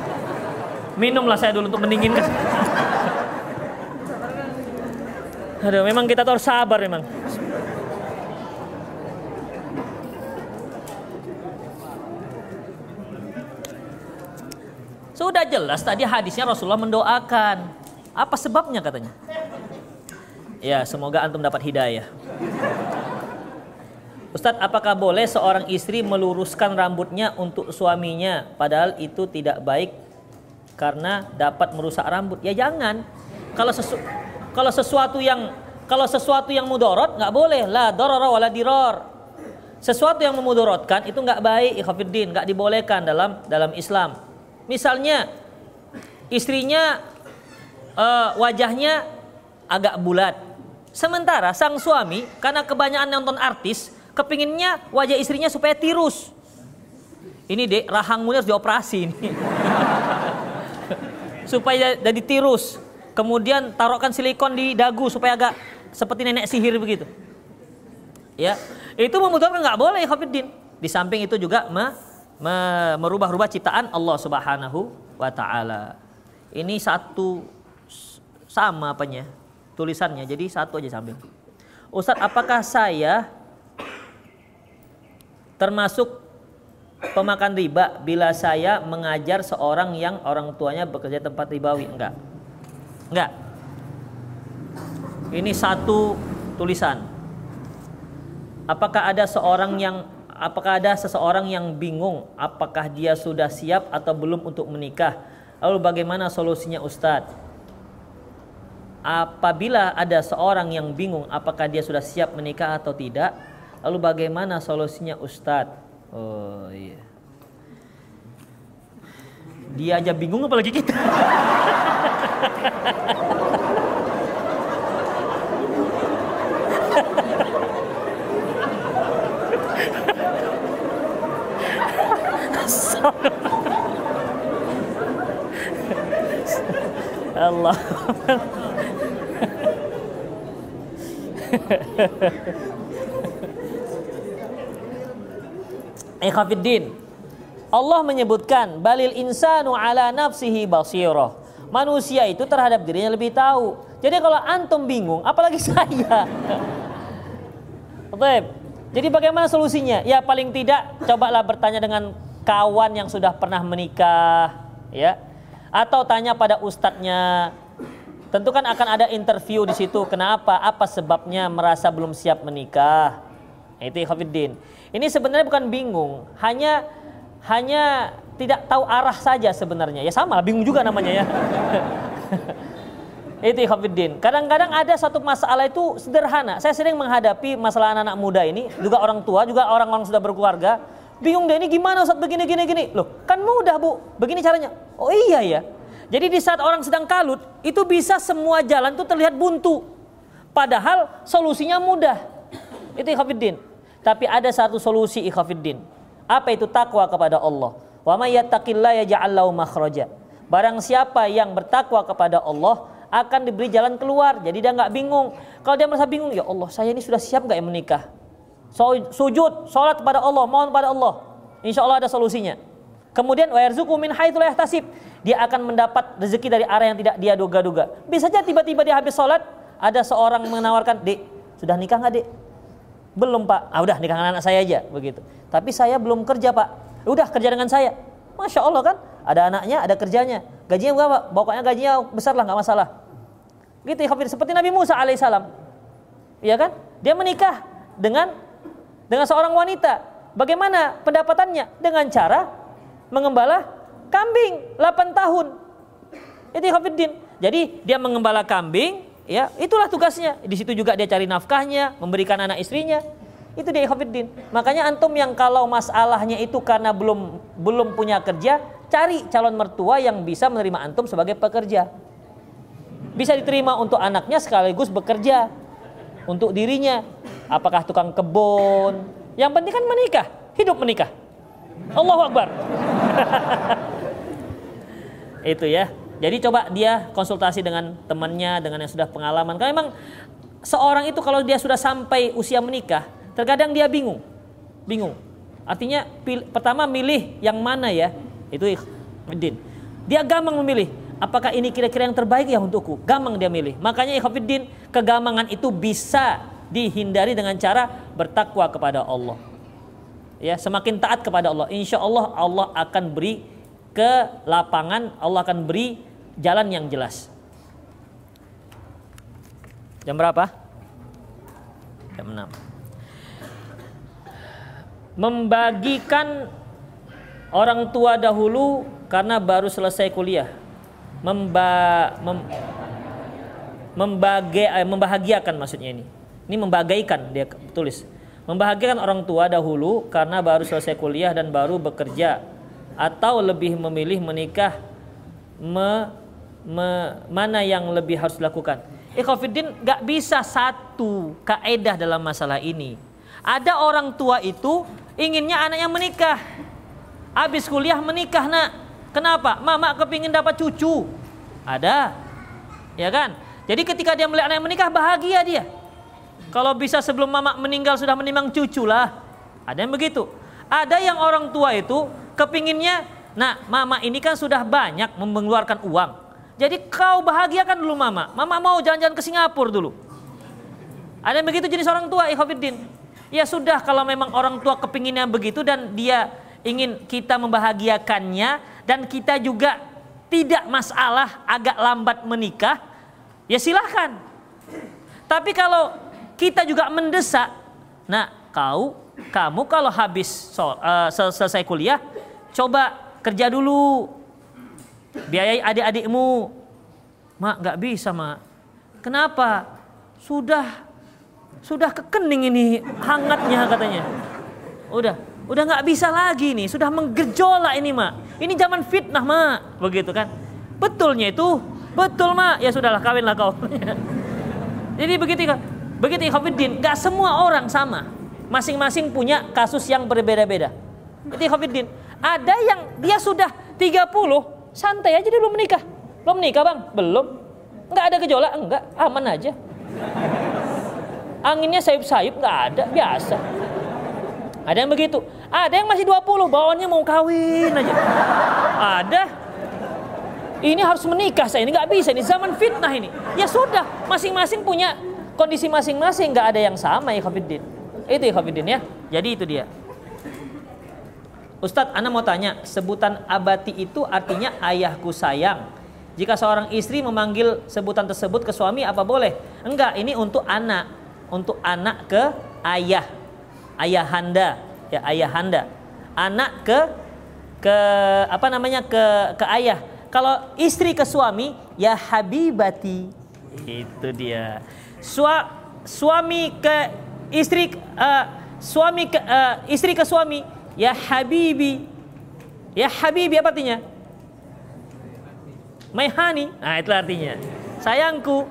Minumlah saya dulu untuk mendinginkan. Aduh, memang kita tuh harus sabar memang. Sudah jelas tadi hadisnya Rasulullah mendoakan. Apa sebabnya katanya? Ya, semoga antum dapat hidayah. Ustadz, apakah boleh seorang istri meluruskan rambutnya untuk suaminya padahal itu tidak baik karena dapat merusak rambut? Ya jangan. Kalau sesu kalau sesuatu yang kalau sesuatu yang mudorot nggak boleh lah dororo wala diror. Sesuatu yang memudorotkan itu nggak baik ikhafiddin, nggak dibolehkan dalam dalam Islam. Misalnya istrinya uh, wajahnya agak bulat. Sementara sang suami karena kebanyakan nonton artis kepinginnya wajah istrinya supaya tirus. Ini dek rahangnya harus dioperasi ini. supaya jadi tirus. Kemudian taruhkan silikon di dagu supaya agak seperti nenek sihir begitu. Ya, itu membutuhkan nggak boleh Khafiddin. Di samping itu juga me, merubah-rubah ciptaan Allah Subhanahu wa taala. Ini satu sama apanya? Tulisannya. Jadi satu aja samping. Ustadz, apakah saya termasuk pemakan riba bila saya mengajar seorang yang orang tuanya bekerja tempat ribawi enggak enggak ini satu tulisan apakah ada seorang yang apakah ada seseorang yang bingung apakah dia sudah siap atau belum untuk menikah lalu bagaimana solusinya Ustadz apabila ada seorang yang bingung apakah dia sudah siap menikah atau tidak Lalu bagaimana solusinya Ustadz? Oh iya. Dia aja bingung apalagi kita. Allah. Ikhafiddin. Allah menyebutkan balil insanu ala nafsihi basirah. Manusia itu terhadap dirinya lebih tahu. Jadi kalau antum bingung, apalagi saya. Jadi bagaimana solusinya? Ya paling tidak cobalah bertanya dengan kawan yang sudah pernah menikah, ya. Atau tanya pada ustadznya. Tentu kan akan ada interview di situ. Kenapa? Apa sebabnya merasa belum siap menikah? Itu Khafiddin. Ini sebenarnya bukan bingung, hanya hanya tidak tahu arah saja sebenarnya. Ya sama, bingung juga namanya ya. itu Khafiddin. Kadang-kadang ada satu masalah itu sederhana. Saya sering menghadapi masalah anak-anak muda ini, juga orang tua, juga orang-orang sudah berkeluarga. Bingung deh ini gimana saat begini gini gini. Loh, kan mudah, Bu. Begini caranya. Oh iya ya. Jadi di saat orang sedang kalut, itu bisa semua jalan itu terlihat buntu. Padahal solusinya mudah. Itu Khafiddin. Tapi ada satu solusi ikhafiddin. Apa itu takwa kepada Allah? Wa may yattaqillaha yaj'al lahu. Barang siapa yang bertakwa kepada Allah akan diberi jalan keluar. Jadi dia nggak bingung. Kalau dia merasa bingung, ya Allah, saya ini sudah siap nggak ya menikah? Sujud, sholat kepada Allah, mohon kepada Allah. Insya Allah ada solusinya. Kemudian wa yarzuqu min haitsu yahtasib. Dia akan mendapat rezeki dari arah yang tidak dia duga-duga. Bisa saja tiba-tiba dia habis sholat, ada seorang menawarkan, "Dek, sudah nikah nggak, Dek?" Belum pak, ah udah nikah anak saya aja begitu. Tapi saya belum kerja pak, udah kerja dengan saya. Masya Allah kan, ada anaknya, ada kerjanya. Gajinya berapa? Pokoknya gajinya besar lah, nggak masalah. Gitu ya, seperti Nabi Musa alaihissalam. Iya kan? Dia menikah dengan dengan seorang wanita. Bagaimana pendapatannya? Dengan cara mengembala kambing 8 tahun. Itu Hafiddin. Jadi dia mengembala kambing Ya, itulah tugasnya. Di situ juga dia cari nafkahnya, memberikan anak istrinya. Itu dia Khafiddin. Makanya antum yang kalau masalahnya itu karena belum belum punya kerja, cari calon mertua yang bisa menerima antum sebagai pekerja. Bisa diterima untuk anaknya sekaligus bekerja untuk dirinya. Apakah tukang kebun? Yang penting kan menikah, hidup menikah. Allahu Akbar. itu ya. Jadi coba dia konsultasi dengan temannya, dengan yang sudah pengalaman. Karena memang seorang itu kalau dia sudah sampai usia menikah, terkadang dia bingung. Bingung. Artinya pil, pertama milih yang mana ya? Itu ikhfiddin. Dia gampang memilih. Apakah ini kira-kira yang terbaik ya untukku? Gampang dia milih. Makanya ikhfiddin, kegamangan itu bisa dihindari dengan cara bertakwa kepada Allah. Ya, semakin taat kepada Allah, insya Allah Allah akan beri ke lapangan Allah akan beri jalan yang jelas. Jam berapa? Jam 6. Membagikan orang tua dahulu karena baru selesai kuliah. Memba, mem, membagi, eh, membahagiakan maksudnya ini. Ini membagaikan dia tulis. Membahagiakan orang tua dahulu karena baru selesai kuliah dan baru bekerja atau lebih memilih menikah me, me, mana yang lebih harus dilakukan. Ikhwafiddin gak bisa satu kaedah dalam masalah ini. Ada orang tua itu inginnya anaknya menikah. Habis kuliah menikah nak. Kenapa? Mama kepingin dapat cucu. Ada. Ya kan? Jadi ketika dia melihat anaknya menikah bahagia dia. Kalau bisa sebelum mama meninggal sudah menimang cucu lah. Ada yang begitu. Ada yang orang tua itu kepinginnya, nah mama ini kan sudah banyak mengeluarkan uang. Jadi kau bahagiakan dulu mama. Mama mau jalan-jalan ke Singapura dulu. Ada yang begitu jenis orang tua, Ikhwafiddin. Ya sudah kalau memang orang tua kepinginnya begitu dan dia ingin kita membahagiakannya dan kita juga tidak masalah agak lambat menikah, ya silahkan. Tapi kalau kita juga mendesak, nah kau, kamu kalau habis so, uh, selesai kuliah, coba kerja dulu, biayai adik-adikmu. Mak nggak bisa mak. Kenapa? Sudah sudah kekening ini hangatnya katanya. Udah, udah nggak bisa lagi nih, sudah menggejolak ini mak. Ini zaman fitnah mak, begitu kan? Betulnya itu Betul mak, ya sudahlah kawinlah kau. Jadi begitu begitu Ikhwanuddin, gak semua orang sama. Masing-masing punya kasus yang berbeda-beda. Jadi Ikhwanuddin, ada yang dia sudah 30, santai aja dia belum menikah. Belum menikah bang? Belum. Enggak ada gejolak? Enggak, aman aja. Anginnya sayup-sayup nggak ada, biasa. Ada yang begitu. Ada yang masih 20, bawaannya mau kawin aja. Ada ini harus menikah saya ini nggak bisa ini zaman fitnah ini ya sudah masing-masing punya kondisi masing-masing nggak ada yang sama ya Khafiddin itu ya Khafiddin ya jadi itu dia Ustadz, Anda mau tanya, sebutan abati itu artinya ayahku sayang. Jika seorang istri memanggil sebutan tersebut ke suami, apa boleh? Enggak, ini untuk anak, untuk anak ke ayah, ayahanda, ya ayahanda, anak ke ke apa namanya ke ke ayah kalau istri ke suami, ya habibati. Itu dia. Sua, suami ke istri uh, suami ke uh, istri ke suami, ya habibi. Ya habibi apa artinya? Maihani. Nah, itu artinya. Sayangku.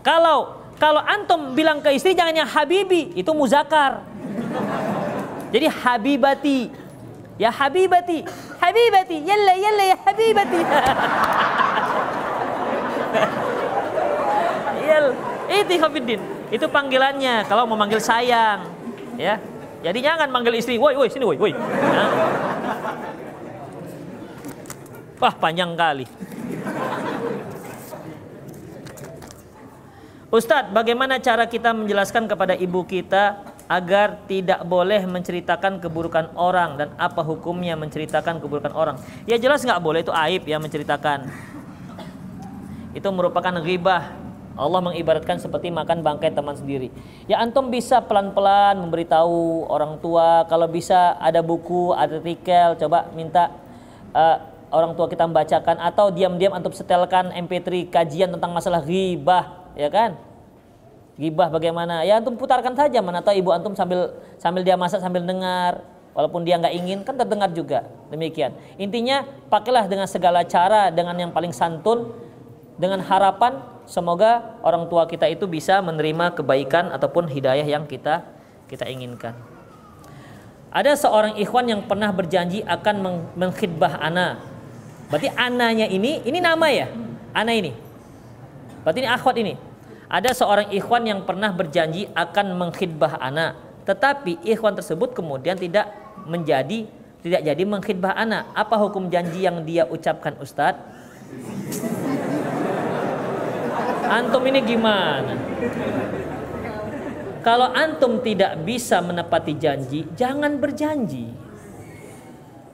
Kalau kalau antum bilang ke istri jangan habibi, itu muzakar. Jadi habibati. Ya habibati. Habibati, yalla yalla ya habibati. Yel, itu Hafiddin. Itu panggilannya kalau mau manggil sayang, ya. Jadi jangan manggil istri, woi woi sini woi woi. Nah. Wah panjang kali. Ustadz, bagaimana cara kita menjelaskan kepada ibu kita agar tidak boleh menceritakan keburukan orang dan apa hukumnya menceritakan keburukan orang. Ya jelas nggak boleh itu aib ya menceritakan. Itu merupakan ghibah. Allah mengibaratkan seperti makan bangkai teman sendiri. Ya antum bisa pelan-pelan memberitahu orang tua kalau bisa ada buku, ada artikel, coba minta uh, orang tua kita membacakan atau diam-diam antum setelkan MP3 kajian tentang masalah ghibah, ya kan? Gibah bagaimana? Ya antum putarkan saja mana tahu ibu antum sambil sambil dia masak sambil dengar. Walaupun dia nggak ingin kan terdengar juga. Demikian. Intinya pakailah dengan segala cara dengan yang paling santun dengan harapan semoga orang tua kita itu bisa menerima kebaikan ataupun hidayah yang kita kita inginkan. Ada seorang ikhwan yang pernah berjanji akan mengkhidbah ana. Berarti ananya ini ini nama ya? Ana ini. Berarti ini akhwat ini. Ada seorang ikhwan yang pernah berjanji akan mengkhidbah anak, tetapi ikhwan tersebut kemudian tidak menjadi tidak jadi mengkhidbah anak. Apa hukum janji yang dia ucapkan Ustadz? Antum ini gimana? Kalau antum tidak bisa menepati janji, jangan berjanji.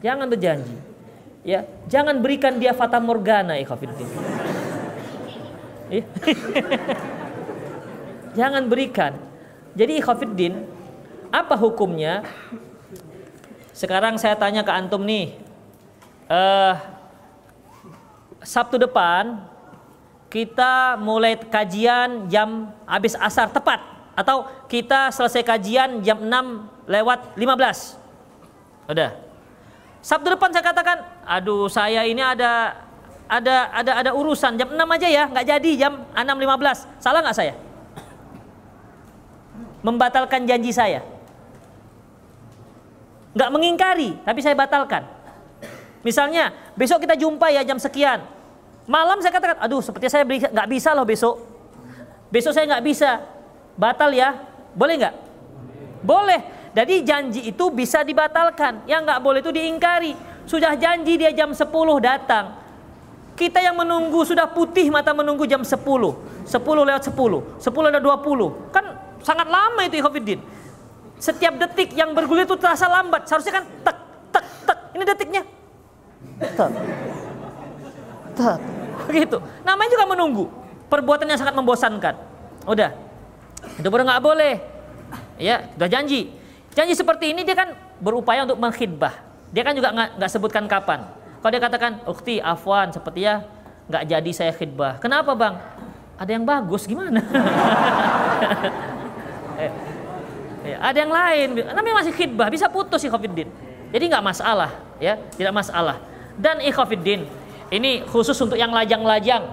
Jangan berjanji. Ya, jangan berikan dia fata morgana ikhwatiddin. Ya. jangan berikan. Jadi ikhwatiddin, apa hukumnya? Sekarang saya tanya ke antum nih. Uh, Sabtu depan kita mulai kajian jam habis asar tepat atau kita selesai kajian jam 6 lewat 15. Udah. Sabtu depan saya katakan, aduh saya ini ada ada ada ada urusan jam 6 aja ya, nggak jadi jam 6.15. Salah nggak saya? Membatalkan janji saya. Nggak mengingkari, tapi saya batalkan. Misalnya, besok kita jumpa ya jam sekian. Malam saya katakan, aduh seperti saya nggak bisa loh besok. Besok saya nggak bisa. Batal ya. Boleh nggak? Boleh. Jadi janji itu bisa dibatalkan. Yang nggak boleh itu diingkari. Sudah janji dia jam 10 datang. Kita yang menunggu sudah putih mata menunggu jam 10. 10 lewat 10. 10 lewat 20. Kan sangat lama itu Ikhwanuddin. Setiap detik yang bergulir itu terasa lambat. Seharusnya kan tek tek tek. Ini detiknya. Tek. Tek. Begitu. Namanya juga menunggu. Perbuatan yang sangat membosankan. Udah. Itu baru nggak boleh. Ya, sudah janji. Janji seperti ini dia kan berupaya untuk mengkhidbah. Dia kan juga nggak sebutkan kapan. Kalau dia katakan, ukti, afwan, seperti ya nggak jadi saya khidbah. Kenapa bang? Ada yang bagus gimana? eh, ya, ada yang lain. Namanya masih khidbah, bisa putus ikhafiddin. Jadi nggak masalah, ya, tidak masalah. Dan ikhafiddin, ini khusus untuk yang lajang-lajang,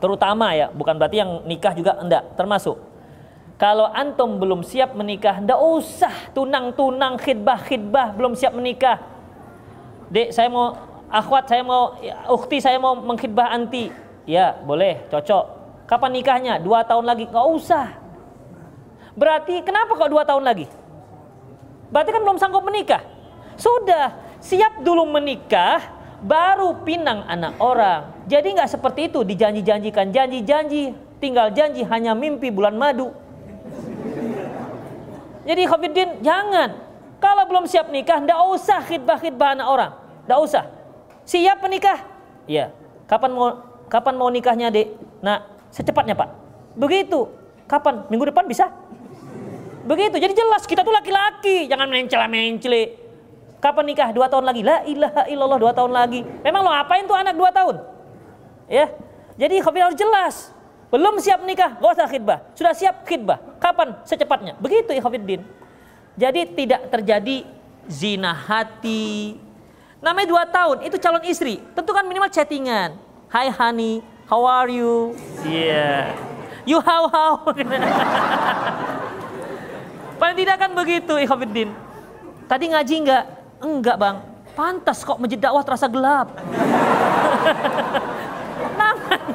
terutama ya, bukan berarti yang nikah juga enggak, termasuk. Kalau antum belum siap menikah, ndak usah tunang-tunang khidbah-khidbah belum siap menikah. Dek, saya mau akhwat, saya mau ukti, saya mau mengkhidbah anti. Ya, boleh, cocok. Kapan nikahnya? Dua tahun lagi. Nggak usah. Berarti kenapa kok dua tahun lagi? Berarti kan belum sanggup menikah. Sudah, siap dulu menikah, baru pinang anak orang. Jadi nggak seperti itu dijanji-janjikan janji-janji, tinggal janji hanya mimpi bulan madu. Jadi Khafiddin jangan. Kalau belum siap nikah, ndak usah khidbah-khidbah anak orang. Ndak usah. Siap menikah? Iya. Kapan mau kapan mau nikahnya, Dek? Nah, secepatnya, Pak. Begitu. Kapan? Minggu depan bisa? Begitu. Jadi jelas kita tuh laki-laki, jangan mencela-mencele. Kapan nikah? Dua tahun lagi. La ilaha illallah dua tahun lagi. Memang lo apain tuh anak dua tahun? Ya. Jadi Khafiddin harus jelas. Belum siap nikah, gak usah khidbah. Sudah siap khidbah. Kapan? Secepatnya. Begitu ikhwafiddin. Jadi tidak terjadi zina hati. Namanya dua tahun, itu calon istri. Tentu kan minimal chattingan. Hi honey, how are you? Yeah. You how how? Paling tidak kan begitu ikhwafiddin. Tadi ngaji enggak? Enggak bang. Pantas kok masjid dakwah terasa gelap.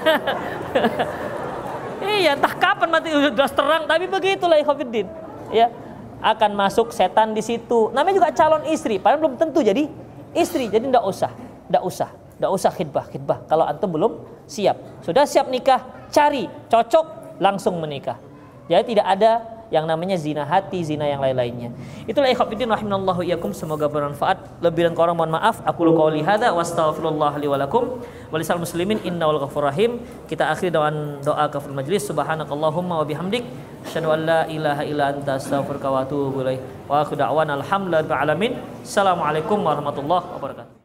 Iya, entah kapan mati udah terang, tapi begitulah ikhwatiddin. Ya, akan masuk setan di situ. Namanya juga calon istri, padahal belum tentu jadi istri. Jadi ndak usah, ndak usah, ndak usah khidbah, khidbah. Kalau antum belum siap, sudah siap nikah, cari cocok langsung menikah. Jadi tidak ada yang namanya zina hati, zina yang lain-lainnya. Itulah ikhwatiddin rahimanallahu iyyakum semoga bermanfaat. Lebih dan kurang mohon maaf. Aku lu qauli hadza wa astaghfirullah li wa lakum wa lisal muslimin innahu ghafurur rahim. Kita akhiri dengan doa kafir majlis subhanakallahumma wa bihamdik asyhadu an la ilaha illa anta astaghfiruka wa atubu ilaik. Wa akhiru da'wana alhamdulillahi alamin. Assalamualaikum warahmatullahi wabarakatuh.